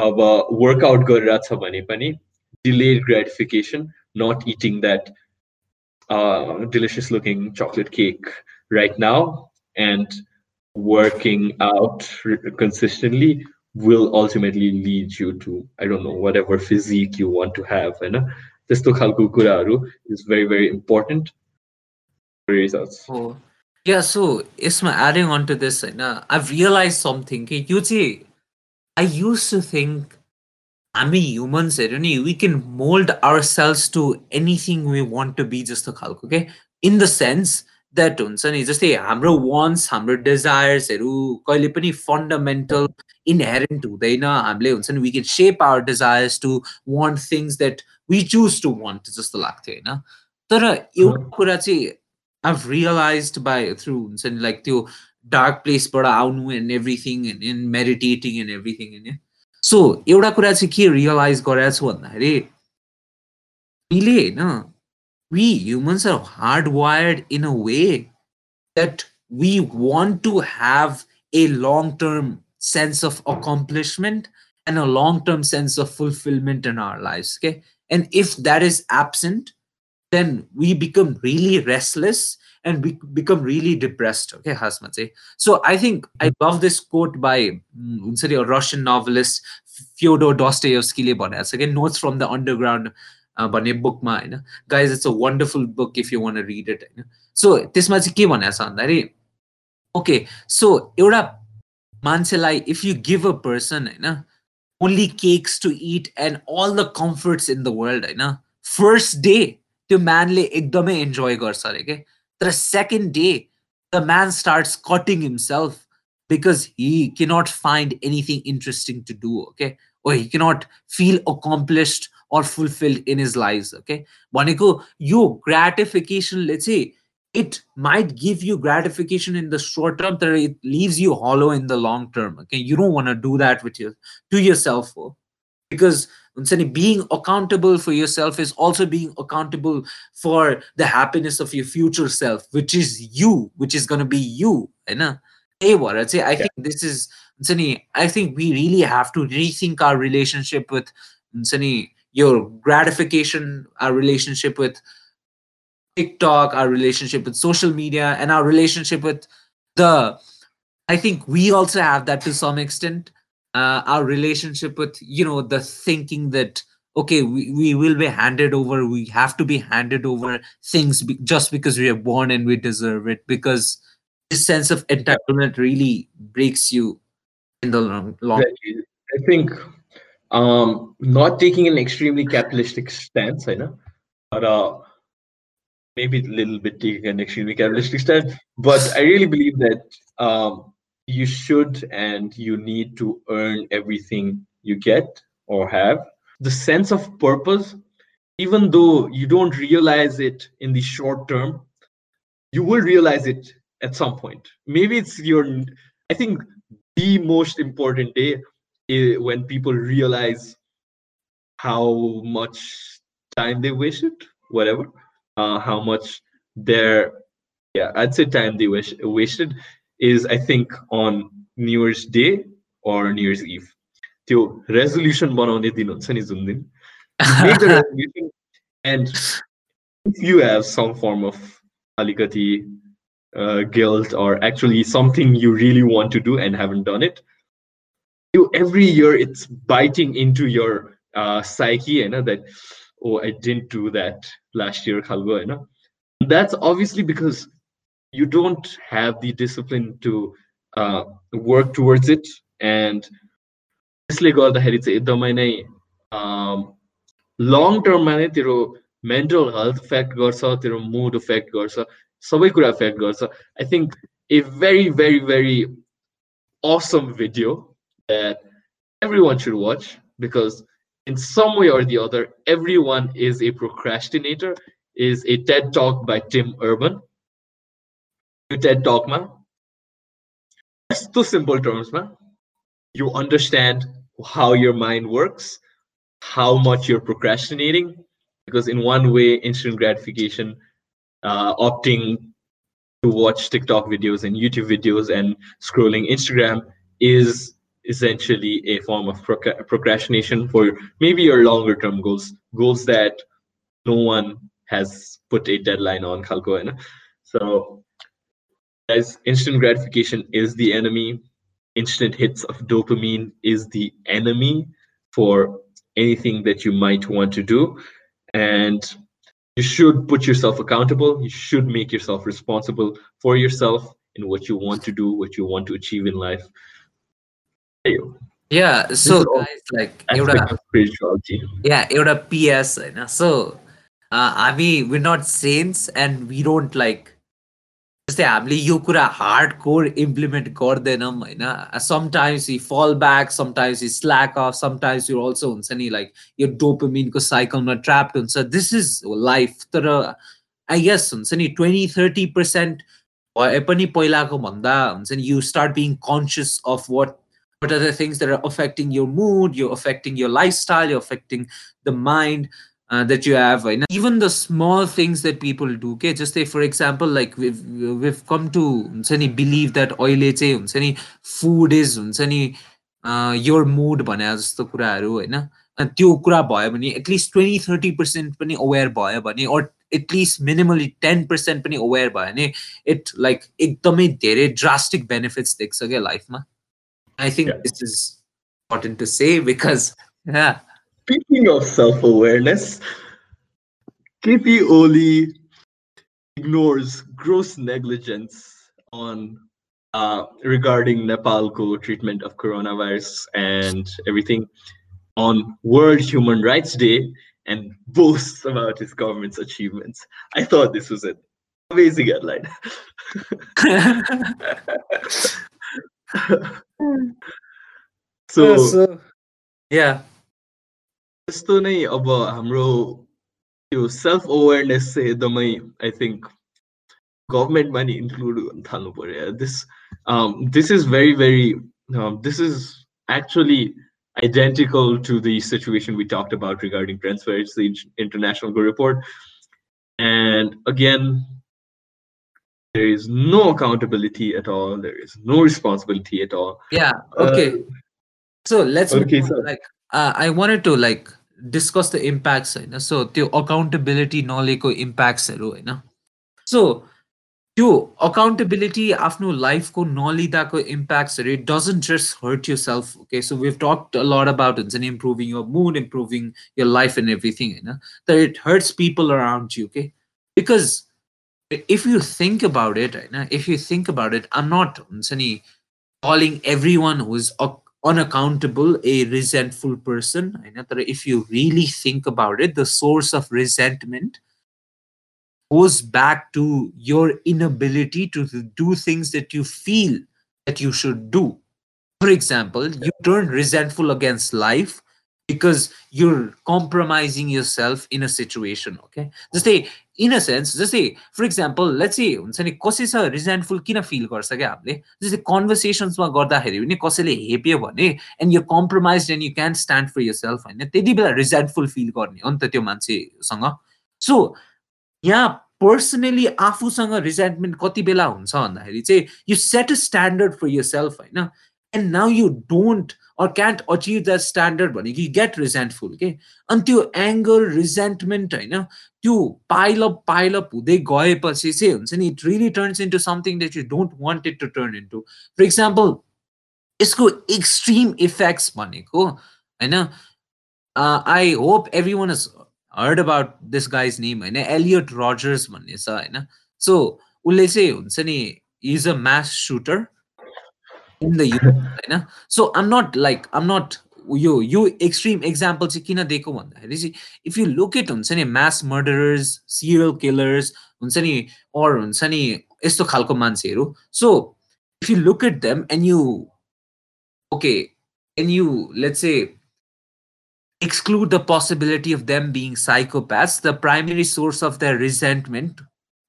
[SPEAKER 2] अब workout गरिरहेको छ भने पनि delayed gratification not eating that uh, delicious looking chocolate cake right now and working out consistently will ultimately lead you to i don't know whatever physique you want to have and त्यस्तो खालको कुराहरू is very very important
[SPEAKER 1] या सो यसमा adding on to this होइन आई realise something कि यो चाहिँ आई use to think हामी ह्युमन्सहरू नि we can mould ourselves to anything we want to be जस्तो खालको के इन द सेन्स द्याट हुन्छ नि जस्तै हाम्रो वान्स हाम्रो डिजायर्सहरू कहिले पनि फन्डामेन्टल इनहेरेन्ट हुँदैन। हामीले हुन्छ नि we can shape our desires to want things that we choose to want जस्तो लाग्थ्यो होइन? तर एउटा कुरा चाहिँ आई रियलाइज बाई थ्रु हुन्छ नि लाइक त्यो डार्क प्लेसबाट आउनु and everything and in meditating and everything होइन? सो एउटा कुरा चाहिँ के रियलाइज गरेको छु भन्दाखेरि हामीले होइन we humans are hardwired in a way that we want to have a long term sense of accomplishment and a long term sense of fulfillment in our lives okay? And if that is absent then we become really restless and we become really depressed okay hasma so i think i love this quote by mm, a russian novelist fyodor dostoevsky again notes from the underground भन्ने बुकमा होइन guys it's a wonderful book if you want read it होइन so त्यसमा चाहिँ के भनेको छ भन्दाखेरि ओके सो एउटा मान्छेलाई if you give a person होइन only cakes to it and all the comforts in the world होइन फर्स्ट डे त्यो म्यानले एकदमै इन्जोय गर्छ अरे के तर second day the man starts cutting himself because हि can't find anything interesting to do okay or he cannot feel accomplished or fulfilled in his lives okay भनेको यो ग्राटिफिकेसनले चाहिँ it might give you gratification in the short term but it leaves you hollow in the long term okay you don't want to do that with you to yourself because being accountable for yourself is also being accountable for the happiness of your future self which is you which is going to be you होइन त्यही भएर चाहिँ I think this is हुन्छ नि I think we really have to your gratification, our relationship with TikTok, our relationship with social media, and our relationship with the. I think we also have that to some extent. Uh, our relationship with you know the thinking that okay we, we will be handed over we have to be handed over things be- just because we are born and we deserve it because this sense of entitlement really breaks you in the long long
[SPEAKER 2] i think um not taking an extremely capitalistic stance i know but uh maybe a little bit taking an extremely capitalistic stance, but I really believe that um, you should and you need to earn everything you get or have. The sense of purpose, even though you don't realize it in the short term, you will realize it at some point. Maybe it's your, I think the most important day is when people realize how much time they wasted, whatever uh, how much their yeah i'd say time they wish wasted is i think on new year's day or new year's eve त्यो resolution बनाउने दिन हुन्छ नि जुन दिन make the resolution and if you have some form of alikati uh, guilt or actually something you really want to do and haven't done it you every year it's biting into your uh, psyche you know that oh i didn't do that last year you know that's obviously because you don't have the discipline to uh, work towards it and त्यसले गर्दाखेरि चाहिँ एकदमै नै long टर्ममा नै तेरो mental health effect गर्छ तेरो मुड इफेक्ट गर्छ सबै कुरा इफेक्ट गर्छ I think A very very very awesome video that everyone should watch because in some way or the other, everyone is a procrastinator, is a TED Talk by Tim Urban. TED Talk, man. Just two simple terms, man. You understand how your mind works, how much you're procrastinating, because in one way, instant gratification, uh, opting to watch TikTok videos and YouTube videos and scrolling Instagram is essentially a form of procrastination for maybe your longer term goals, goals that no one has put a deadline on. So, as instant gratification is the enemy, instant hits of dopamine is the enemy for anything that you might want to do. And you should put yourself accountable. You should make yourself responsible for yourself in what you want to do, what you want to achieve in life.
[SPEAKER 1] Guys like एउटा yeah एउटा PS होइन uh, हामी we're not saints and we don't like जस्तै हामीले यो कुरा hard core implement गर्दैनौँ होइन sometimes यी फल ब्याक समटाइम्स यी स्ल्याक अफ समटाइम्स यो अल्सो हुन्छ नि लाइक यो डोपोमिनको साइकलमा ट्र्याप्ड हुन्छ दिस इज लाइफ तर आई गेस हुन्छ नि ट्वेन्टी थर्टी पर्सेन्ट भए पनि पहिलाको भन्दा हुन्छ नि you start being conscious of what what are the things that are affecting your mood you're affecting your lifestyle you're affecting the mind uh, that you have right? even the small things that people do okay just say for example like we've we've come to believe that oil food is uh, your mood भने जस्तो कुराहरू होइन त्यो कुरा भयो भने at least twenty thirty percent पनि aware भयो भने or at least minimally ten percent पनि अवेर भयो भने इट लाइक एकदमै धेरै ड्रास्टिक बेनिफिट्स देख्छ क्या लाइफमा I think yeah. this is important to say because, yeah.
[SPEAKER 2] Speaking of self awareness, KP Oli ignores gross negligence on uh, regarding Nepalco treatment of coronavirus and everything on World Human Rights Day and boasts about his government's achievements. I thought this was an amazing headline. [LAUGHS] [LAUGHS] [LAUGHS]
[SPEAKER 1] So yeah
[SPEAKER 2] त्यस्तो नै अब हाम्रो त्यो self awareness चाहिँ एकदमै I think गभर्मेन्टमा नि include गर्न थाल्नु पऱ्यो this this is very very this is actually identical to the situation we talked about regarding transfers, the international report. And again, there is no accountability at all there is no responsibility at all
[SPEAKER 1] yeah okay
[SPEAKER 2] Uh,
[SPEAKER 1] so let's move
[SPEAKER 2] okay,
[SPEAKER 1] on.
[SPEAKER 2] sir.
[SPEAKER 1] like uh, i wanted to like discuss the impacts होइन so त्यो accountability नलिएको impactsहरू होइन so त्यो accountability आफ्नो लाइफको नलिँदाको इम्प्याक्ट्सहरू it doesn't just hurt yourself okay so we've talked a lot about it and improving your mood improving your life and everything होइन that it hurts people around you okay because if you think about it, if you think about it, I'm not calling everyone who's unaccountable a resentful person. If you really think about it, the source of resentment goes back to your inability to do things that you feel that you should do. For example, you turn resentful against life because you're compromising yourself in a situation. Okay. Just say in a sense जस्तै for example let's say हुन्छ नि कसैसँग resentful किन feel गर्छ क्या हामीले? जस्तै कन्भर्सेसन्समा गर्दाखेरि पनि कसैले हेप्यो भने and you compromise and you can stand for yourself होइन? त्यति बेला रिजेन्टफुल फिल गर्ने हो नि त त्यो मान्छेसँग। सो यहाँ पर्सनली आफूसँग रिजेन्टमेन्ट कति बेला हुन्छ भन्दाखेरि चाहिँ you set a standard for yourself होइन? And now you don't or can't achieve that standard भनेको यु गेट रिजेन्टफुल के अनि त्यो एङ्गर रिजेन्टमेन्ट होइन? त्यो पाइलअप पाइलअप हुँदै गएपछि चाहिँ हुन्छ नि it really turns into something that you don't want it to turn into for example यसको एक्सट्रिम इफेक्ट्स भनेको होइन I hope every one is heard about this guys name होइन एलियट रजर्स भन्ने छ होइन सो उसले चाहिँ हुन्छ नि is a mass shooter in the US होइन so I'm not like I'm nut yo yo extreme example चाहिँ किन दिएको भन्दाखेरि चाहिँ इफ यु लुक इट हुन्छ नि म्यास मर्डरर्स सिरियल किलर्स हुन्छ नि अर हुन्छ नि यस्तो खालको मान्छेहरू so if you look at them and you okay and you let's say exclude the possibility of them being psychopaths, the primary source of their resentment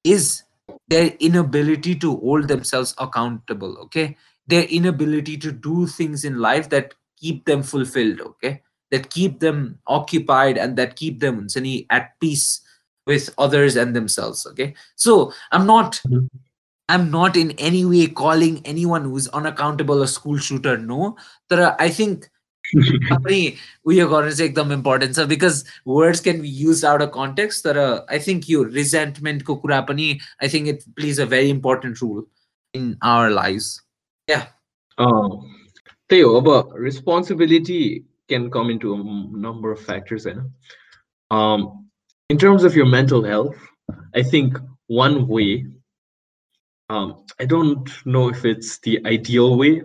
[SPEAKER 1] is their inability to hold themselves accountable. Okay. Their inability to do things in life that keep them fulfilled. Okay. That keep them occupied and that keep them Sani, at peace with others and themselves. Okay. So I'm not.
[SPEAKER 2] Mhm.
[SPEAKER 1] I'm not in any way calling anyone who's unaccountable a school shooter. No, but I think पनि उयो गर्नु चाहिँ एकदम important छ because words can be use out a context तर I think यो रिजेन्टमेन्टको कुरा पनि I think it please a very important role in our life
[SPEAKER 2] uh, Theo, about responsibility can come into a number of factors. And in terms of your mental health, I think one way—I um, don't know if it's the ideal way,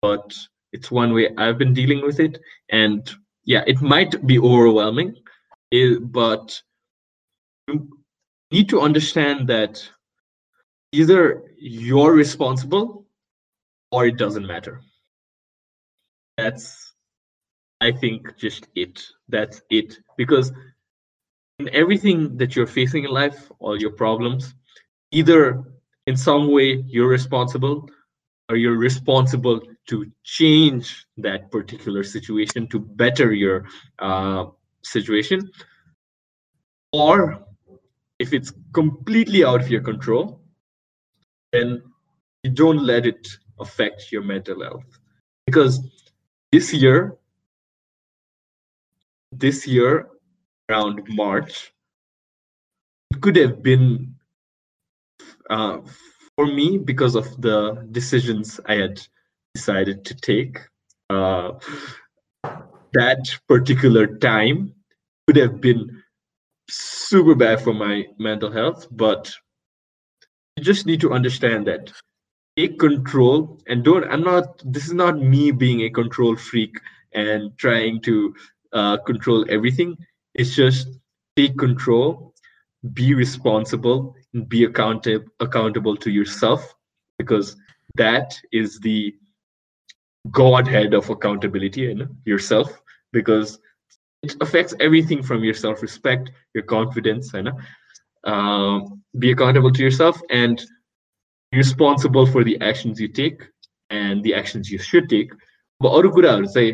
[SPEAKER 2] but it's one way I've been dealing with it. And yeah, it might be overwhelming, but you need to understand that either you're responsible or it doesn't matter. That's, I think, just it. That's it. Because in everything that you're facing in life, all your problems, either in some way you're responsible or you're responsible to change that particular situation to better your uh, situation, or if it's completely out of your control, then you don't let it affect your mental health because this year this year around march it could have been uh, for me because of the decisions i had decided to take uh, that particular time could have been super bad for my mental health but you just need to understand that take control and don't i'm not this is not me being a control freak and trying to uh, control everything. It's just take control be responsible and be accountable accountable to yourself because that is the godhead of accountability in yourself because it affects everything from your self-respect your confidence and um, be accountable to yourself and responsible for the actions you take and the actions you should take. But ஒரு குறை அவர் say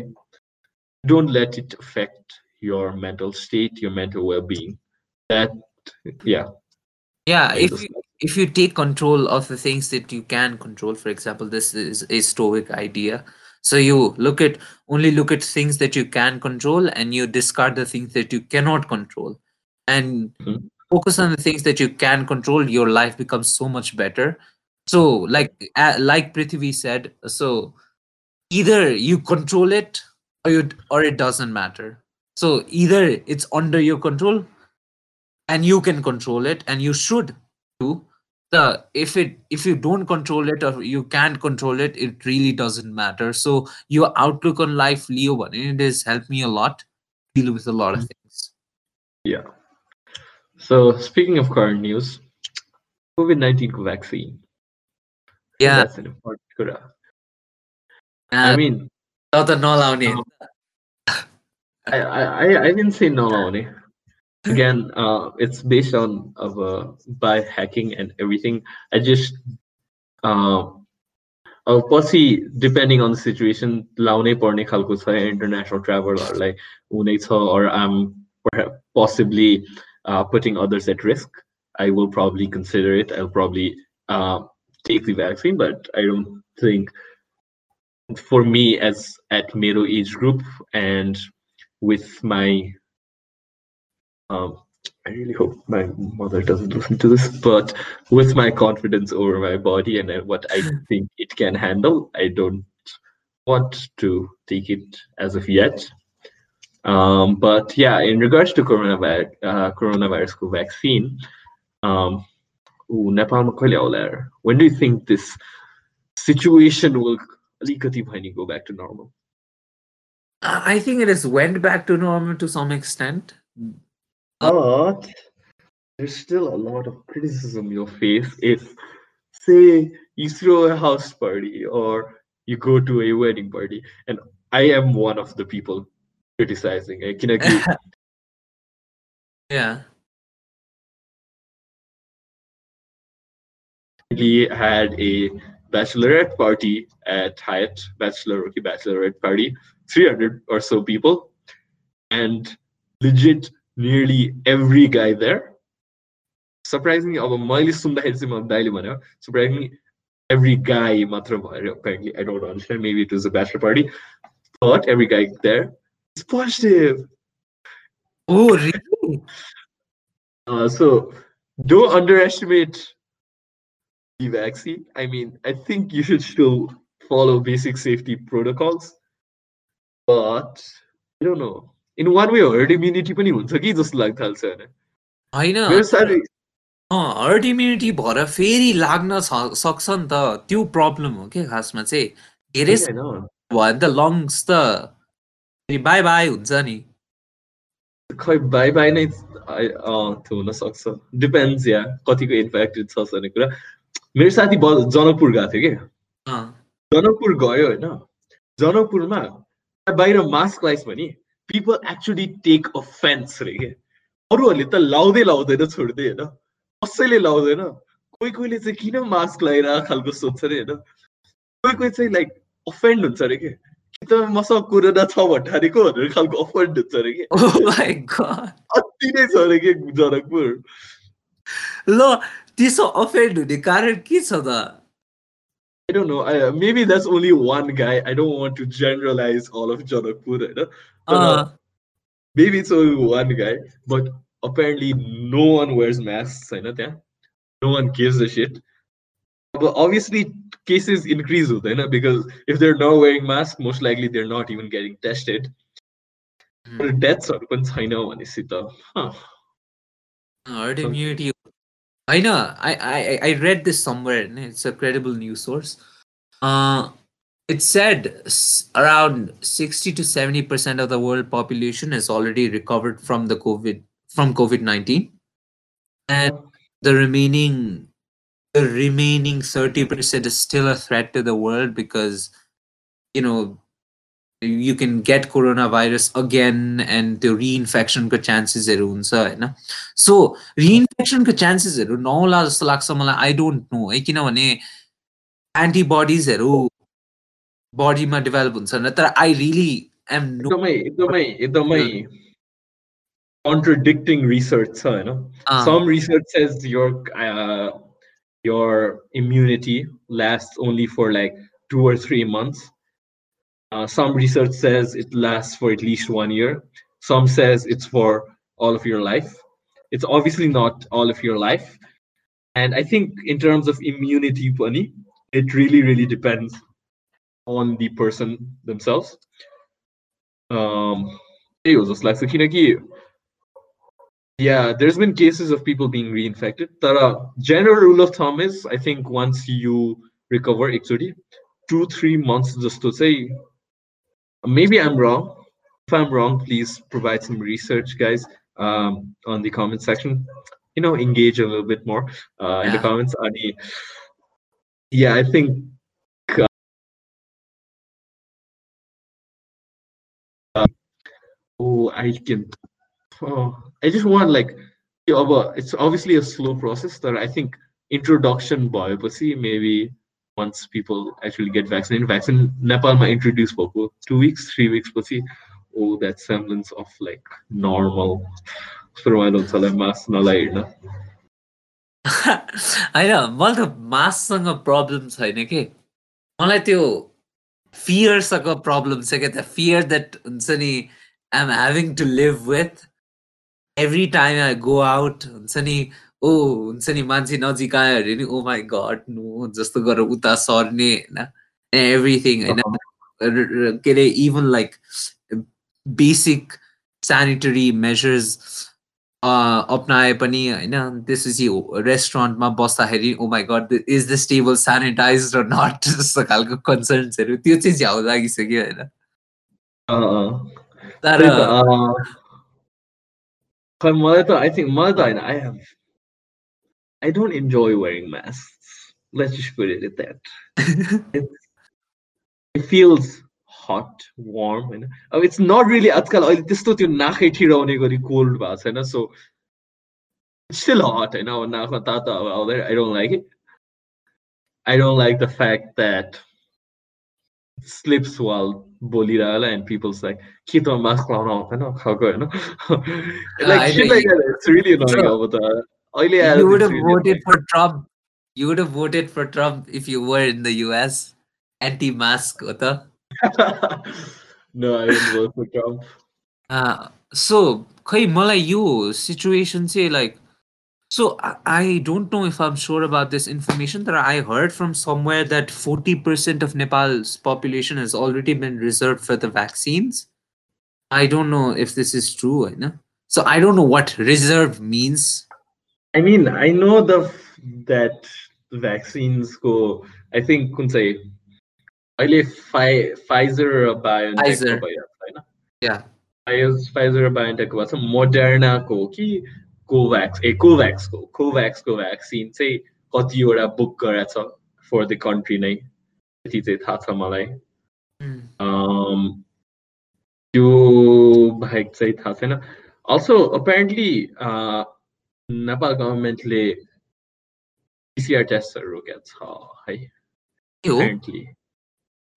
[SPEAKER 2] don't let it affect your mental state your mental well-being. That yeah.
[SPEAKER 1] Yeah if you, if you take control of the things that you can control for example this is a stoic idea. So you look at only look at things that you can control and you discard the things that you cannot control. And
[SPEAKER 2] mm-hmm.
[SPEAKER 1] focus on the things that you can control your life becomes so much better so like uh, like prithvi said so either you control it or you or it doesn't matter so either it's under your control and you can control it and you should do the if it if you don't control it or you can't control it it really doesn't matter so your outlook on life leo one it has helped me a lot deal with a lot of things
[SPEAKER 2] Yeah. So speaking of current news, COVID nineteen vaccine.
[SPEAKER 1] yeah
[SPEAKER 2] That's an important कुरा.
[SPEAKER 1] uh,
[SPEAKER 2] I mean,
[SPEAKER 1] त नलाउने
[SPEAKER 2] I, I, I- I didn't say no only. Again, uh, it's based on of uh, by hacking and everything. I just uh, अब पछि depending on situation लाउनै पर्ने खालको छ international ट्राभलहरूलाई हुने छ or I'm perhaps possibly uh, putting others at risk. I will probably consider it. I'll probably uh, take the vaccine, but I don't think for me as at middle age group and with my um, I really hope my mother doesn't listen to this, but with my confidence over my body and uh, what I [LAUGHS] think it can handle, I don't want to take it as of yet. Um, but yeah, in regards to coronavirus, uh, coronavirus vaccine, um, ऊ नेपालमा कहिले आउला यार? when do you think this situation will अलिकति भए नि go back to normal?
[SPEAKER 1] i think it has went back to normal to some extent
[SPEAKER 2] But there's still a lot of criticism you'll face if, say, you throw a house party or you go to a wedding party. And I am one of the people criticizing. I can agree. [LAUGHS]
[SPEAKER 1] yeah
[SPEAKER 2] We had a bachelorette party at Hyatt, bachelor rookie bachelorette party, 300 or so people, and legit nearly every guy there. Surprisingly, अब मैले सुन्दाखेरि चाहिँ म दाइले भन्यो surprisingly every guy मात्र भयो apparently I don't understand maybe it was a bachelor party but every guy there is positive
[SPEAKER 1] oh really
[SPEAKER 2] Uh, so don't underestimate the vaccine. I mean, I think you should still follow basic safety protocols, but I don't know. In one way, herd immunity पनि हुन्छ कि जस्तो लाग्छ थाल्छ होइन
[SPEAKER 1] होइन
[SPEAKER 2] मेरो साह्रै
[SPEAKER 1] हर्ड इम्युनिटी भएर फेरि लाग्न छ- सक्छ नि त त्यो प्रब्लम हो कि खासमा चाहिँ धेरै
[SPEAKER 2] होइन,
[SPEAKER 1] भयो भने त लङ्स त बाई बाई हुन्छ नि
[SPEAKER 2] खै बाई बाई नै I- अँ, त्यो हुन सक्छ डिपेन्ड्स या कतिको इन्फेक्टेड छ भन्ने कुरा मेरो साथी जनकपुर गएको थियो कि?
[SPEAKER 1] अँ,
[SPEAKER 2] जनकपुर गयो होइन। जनकपुरमा बाहिर मास्क लाइस भने पिपल एक्चुली टेक अफेन्स रे के? अरूहरूले त लाउँदै लाउँदैन छोड्दै होइन। कसैले लाउँदैन। कोही कोहीले चाहिँ किन मास्क लगाइरहेको खालको सोध्छ अरे होइन। कोही कोही चाहिँ लाइक अफेन्ड हुन्छ अरे के? त मसँग कोरोना छ भन्ठानेको भनेर खालको अफेन्ड हुन्छ अरे के?
[SPEAKER 1] Oh.
[SPEAKER 2] अति नै छ अरे के जनकपुर।
[SPEAKER 1] ल त्यसो अफेन्ड हुने कारण के छ त
[SPEAKER 2] I don't know. I, maybe that's only one guy. I don't want to generalize all of Janakpur. होइन? But, uh,
[SPEAKER 1] uh,
[SPEAKER 2] maybe it's only one guy, but apparently no one wears masks. होइन त्यहाँ? No one gives a shit. But obviously cases increase हुँदैन because if they're not wearing masks, most likely they're not even getting tested.
[SPEAKER 1] Hmm.
[SPEAKER 2] डेथ्सहरू पनि छैन भनेपछि त huh.
[SPEAKER 1] herd immunity I know. I, I, I read this somewhere. it's a credible news source. Uh, it said around 60 to 70 percent of the world population has already recovered from the COVID from COVID 19, and the remaining the remaining 30 percent is still a threat to the world because you know you can get coronavirus again and the reinfection को chancesहरू हुन्छ होइन सो रिइन्फेक्सनको चान्सेसहरू नहोला जस्तो लाग्छ मलाई आई don't no है किनभने एन्टिबडिजहरू बडीमा develop हुन्छ होइन तर आई रियली एम नो
[SPEAKER 2] एकदमै एकदमै एकदमै contradicting research छ होइन
[SPEAKER 1] Ah.
[SPEAKER 2] some research says your uh, your immunity lasts only for like two or three months. Uh, some research says it lasts for at least one year. Some says it's for all of your life. It's obviously not all of your life. And I think in terms of immunity, Pani, it really, really depends on the person themselves. Um, yeah, there's been cases of people being reinfected. Tara, general rule of thumb is I think once you recover, two, three months just to say Maybe I'm wrong. If I'm wrong, please provide some research, guys, um, on the comment section. You know, engage a little bit more uh, in the comments. Ani, yeah, I think. Uh, oh, I can. Oh, I just want like it's obviously a slow process that I think introduction see maybe once people actually get vaccinated. Vaccine Nepal might introduce for two weeks, three weeks, but see, oh that semblance of like normal survival mass होइन
[SPEAKER 1] मलाई त माससँग problem छैन कि मलाई त्यो फियरसँग problem छ क्या त्यो फियर द्याट हुन्छ नि I am having to live with every time I go out हुन्छ नि ओ हुन्छ नि मान्छे नजिक आयो अरे नि ओ माई गड नो जस्तो गरेर उता सर्ने होइन? एभ्रिथिङ होइन? के अरे even like basic sanitary measures अप्नाए पनि होइन? त्यसपछि रेस्टुरेन्टमा बस्दाखेरि ओ my God is this table sanitize raw not जस्तो खालको कन्सर्न्सहरू त्यो चाहिँ झ्याउ लागिसक्यो होइन? तर
[SPEAKER 2] But I think mother and I have I don't enjoy wearing masks. Let's just put it at that. [LAUGHS] it feels hot, warm, and oh, it's not really आजकल अहिले त्यस्तो त्यो नाकै ठिराउने गरी कोल्ड भएको छैन so it's still hot होइन अब नाकमा तातो अब आउँदैन I don't like it. I don't like the fact that slips while बोलिरहला and people's like के त मास्क लाउन आउँदैन खाएको होइन [LAUGHS] like shit like that it's really annoying अब त अहिले
[SPEAKER 1] you would have voted for Trump you would have voted for Trump if you were in the US anti-mask हो त
[SPEAKER 2] no I didn't vote for Trump
[SPEAKER 1] uh, so खै मलाई यो situation चाहिँ like so I, don't know if I'm sure about this information, but I heard from somewhere that 40% of Nepal's population has already been reserved for the vaccines. I don't know if this is true, I know. So I don't know what reserve means.
[SPEAKER 2] I mean, I know the that vaccines go. I think kun say, अहिले Pfizer BioNTech Pfizer.
[SPEAKER 1] Yeah.
[SPEAKER 2] Pfizer BioNTech was Moderna ko ki COVAX A कोभ्याक्सको कोभ्याक्सको vaccine चाहिँ कतिवटा book गरेछ for the country नै त्यति चाहिँ थाहा छ मलाई त्यो बाहेक चाहिँ थाहा छैन अल्सो अपेरेन्टली नेपाल गभर्मेन्टले पिसिआर टेस्टहरू रोकेको छ है? Apparently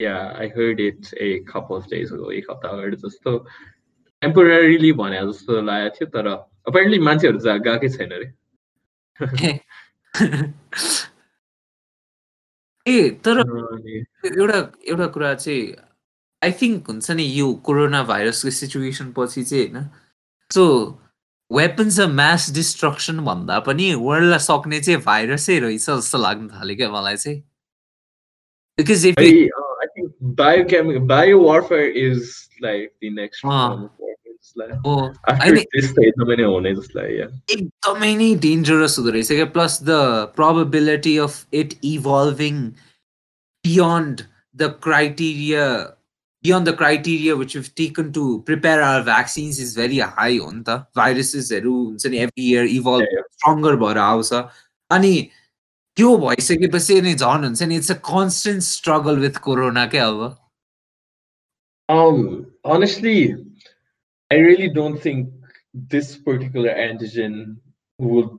[SPEAKER 2] yeah I heard it a couple of days एक हप्ता अगाडि जस्तो. टेम्पोरेरीली भने जस्तो लागेको थियो तर अपेरेन्टली मान्छेहरू चाहिँ गएकै छैन अरे [LAUGHS]
[SPEAKER 1] ए तर [LAUGHS] एउटा एउटा कुरा चाहिँ आई थिङ्क हुन्छ नि यो कोरोना भाइरसको सिचुएसन पछि चाहिँ होइन? So weapons of mass destruction भन्दा पनि वर्ल्डलाई सक्ने चाहिँ भाइरसै रहेछ जस्तो लाग्न थाल्यो क्या मलाई चाहिँ। Because if
[SPEAKER 2] biochemic bio warfare is like the next
[SPEAKER 1] एकदमै नै डेन्जरस हुँदो रहेछ क्या। Plus the probability of it evolving beyond the criteria beyond the criteria which इभ taken to prepare our vaccines is very high हो नि त भाइरसेसहरू हुन्छ नि एभ्री इयर इभल्भ स्ट्रङ्गर भएर आउँछ अनि त्यो भइसकेपछि नै झन् हुन्छ नि it's a constant struggle with corona क्या अब
[SPEAKER 2] Um, honestly, I really don't think this particular antigen would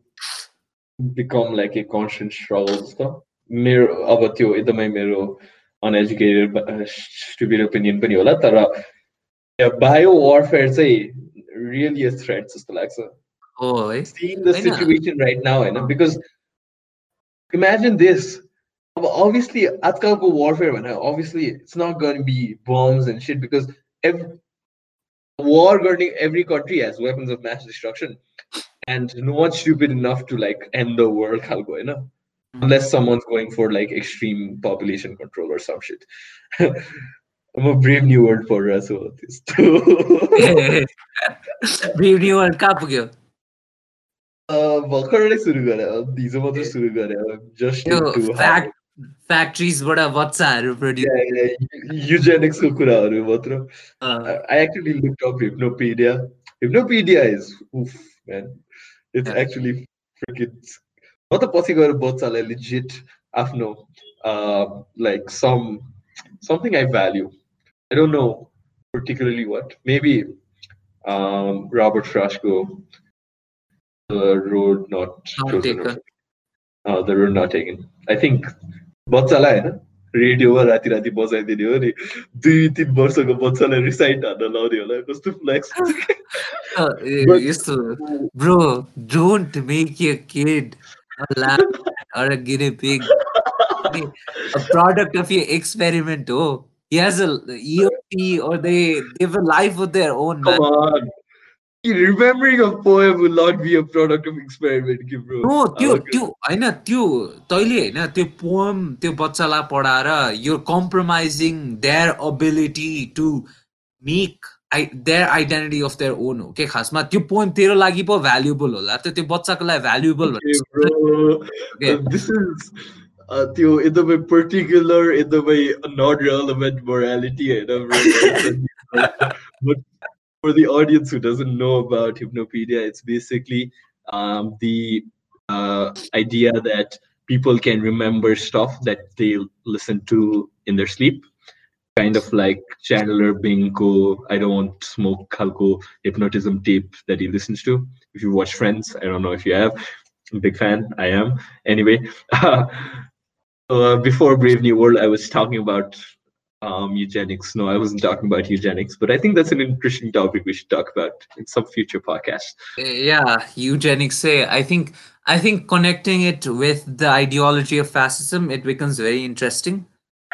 [SPEAKER 2] become like a constant struggle जस्तो मेरो अब त्यो एकदमै मेरो अनएजुकेटेड स्टुपिड ओपिनियन पनि होला तर बायो वारफेयर चाहिँ रियली अ थ्रेट जस्तो लाग्छ
[SPEAKER 1] oh,
[SPEAKER 2] seeing the situation right now होइन because imagine this. Obviously, आजकलको warfare man. obviously it's not going to be bombs and shit because every war every country has weapons of mass destruction and no one's stupid enough to like end the world खालको होइन unless someone's going for like extreme population control or some shit. [LAUGHS] I'm a brave new world for us all this [LAUGHS] too.
[SPEAKER 1] brave new world कहाँ पुग्यो
[SPEAKER 2] भर्खरै सुरु गरे हिजो मात्र सुरु गरे जस्ट
[SPEAKER 1] फ्याक्ट्रिजबाट बच्चाहरू
[SPEAKER 2] प्रड्युस युजेनिक्सको कुराहरू मात्र I actually look up हिप्नोपिडिया हिप्नोपिडिया is उफ म्यान इट्स एक्चुअली freaking म त पछि गएर बच्चालाई लिजिट आफ्नो like some something I value I don't know particularly what. Maybe Robert Frashko the road not,
[SPEAKER 1] not taken.
[SPEAKER 2] Uh, the road not taken. I think बच्चालाई होइन रेडियोमा राति राति बजाइदिने हो नि दुई तिन वर्षको बच्चालाई रिसाइट हान्न लाउने होला कस्तो फ्ल्याक्स
[SPEAKER 1] यस्तो bro don't make a kid a lamb or a guinea pig. a product of your experiment. Oh, he has a EOP or they, they have a life of their own.
[SPEAKER 2] Come man. on. Remembering a poem will not be a product of experiment, bro.
[SPEAKER 1] No, त्यो त्यो होइन त्यो तैँले होइन त्यो poem त्यो बच्चालाई पढाएर you're compromising their ability to make there identity of their own हो के खासमा त्यो पोइन्ट तेरो लागि पो भ्यालुएबल होला त त्यो बच्चाको लागि भ्यालुएबल
[SPEAKER 2] त्यो एकदमै पर्टिकुलर एकदमै नट रेलेभेन्ट मोरालिटी होइन but for the audience who doesn't know about hypnopedia it's basically um, the uh, idea that people can remember stuff that they listen to in their sleep kind of like Chandler Bingko, I don't smoke Kalko hypnotism tape that he listens to. If you watch Friends, I don't know if you have. I'm big fan. I am. Anyway, [LAUGHS] uh, before Brave New World, I was talking about um, eugenics. No, I wasn't talking about eugenics, but I think that's an interesting topic we should talk about in some future podcast.
[SPEAKER 1] Yeah, eugenics. Say, I think I think connecting it with the ideology of fascism, it becomes very interesting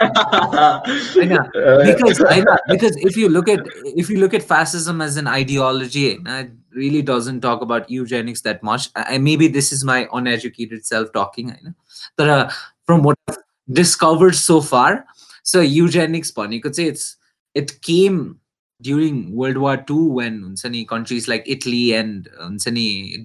[SPEAKER 1] I. Uh, because because if you look at if you look at fascism as an ideology, eh, it really doesn't talk about eugenics that much. And maybe this is my uneducated self talking. I know. But uh, from what I've discovered so far, so eugenics you could say it's it came during World War II when countries like Italy and uh,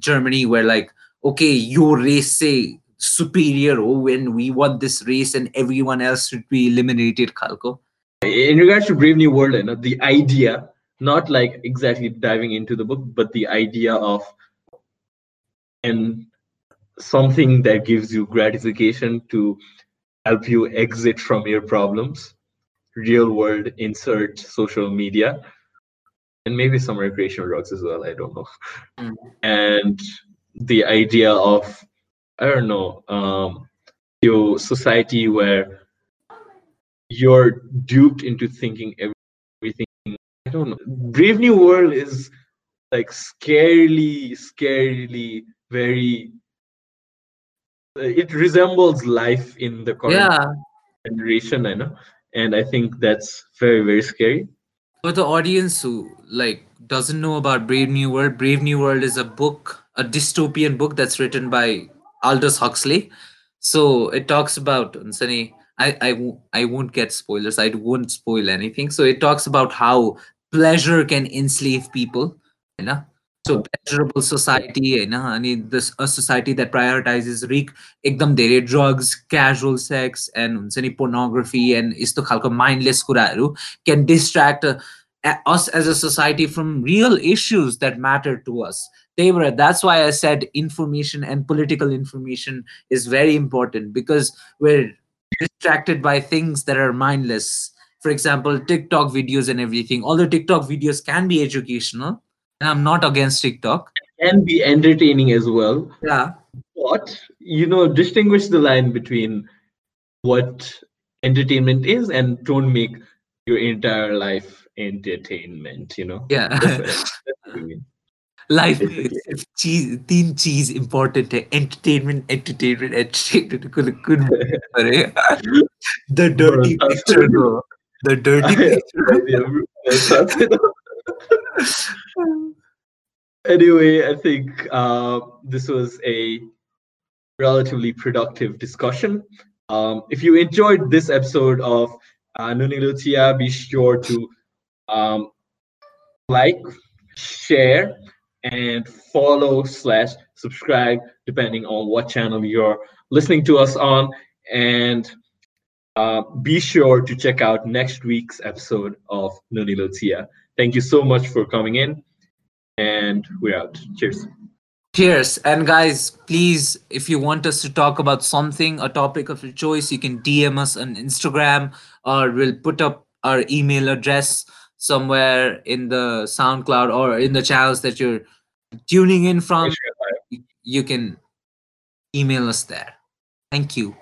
[SPEAKER 1] Germany were like, okay, your race say superior oh when we want this race and everyone else should be eliminated khalko
[SPEAKER 2] in regards to brave new world you know, the idea not like exactly diving into the book but the idea of and something that gives you gratification to help you exit from your problems real world insert social media and maybe some recreational drugs as well i don't know mm. and the idea of I don't know, um, your society where you're duped into thinking everything. I don't know. Brave New World is like scarily, scarily very. It resembles life in the current
[SPEAKER 1] yeah.
[SPEAKER 2] generation, I know, and I think that's very, very scary.
[SPEAKER 1] For the audience who like doesn't know about Brave New World, Brave New World is a book, a dystopian book that's written by Aldous Huxley. So it talks about Unsani. I, I, won't get spoilers. I won't spoil anything. So it talks about how pleasure can enslave people. You know? So pleasurable society, you know, I mean, this a society that prioritizes reek, ekdam dere drugs, casual sex, and pornography, and isto khalko mindless kuraru can distract uh, us as a society from real issues that matter to us they were that's why i said information and political information is very important because we're distracted by things that are mindless. For example tiktok videos and everything. Although tiktok videos can be educational and i'm not against tiktok.
[SPEAKER 2] And be entertaining as well.
[SPEAKER 1] Yeah.
[SPEAKER 2] But you know distinguish the line between what entertainment is and don't make your entire life entertainment you know?
[SPEAKER 1] Yeah life में सिर्फ चीज तीन चीज important है entertainment entertainment entertainment cool cool अरे the dirty picture no the dirty picture
[SPEAKER 2] anyway, I think uh, this was a relatively productive discussion. Um, if you enjoyed this episode of uh, Nuni Lucia, be sure to um, like, share, and follow slash subscribe depending on what channel you're listening to us on and uh, be sure to check out next week's episode of Nuni Lucia. Thank you so much for coming in, and we're out. Cheers.
[SPEAKER 1] Cheers. And guys, please, if you want us to talk about something, a topic of your choice, you can DM us on Instagram or we'll put up our email address somewhere in the SoundCloud or in the channels that you're tuning in from. You can email us there. Thank you.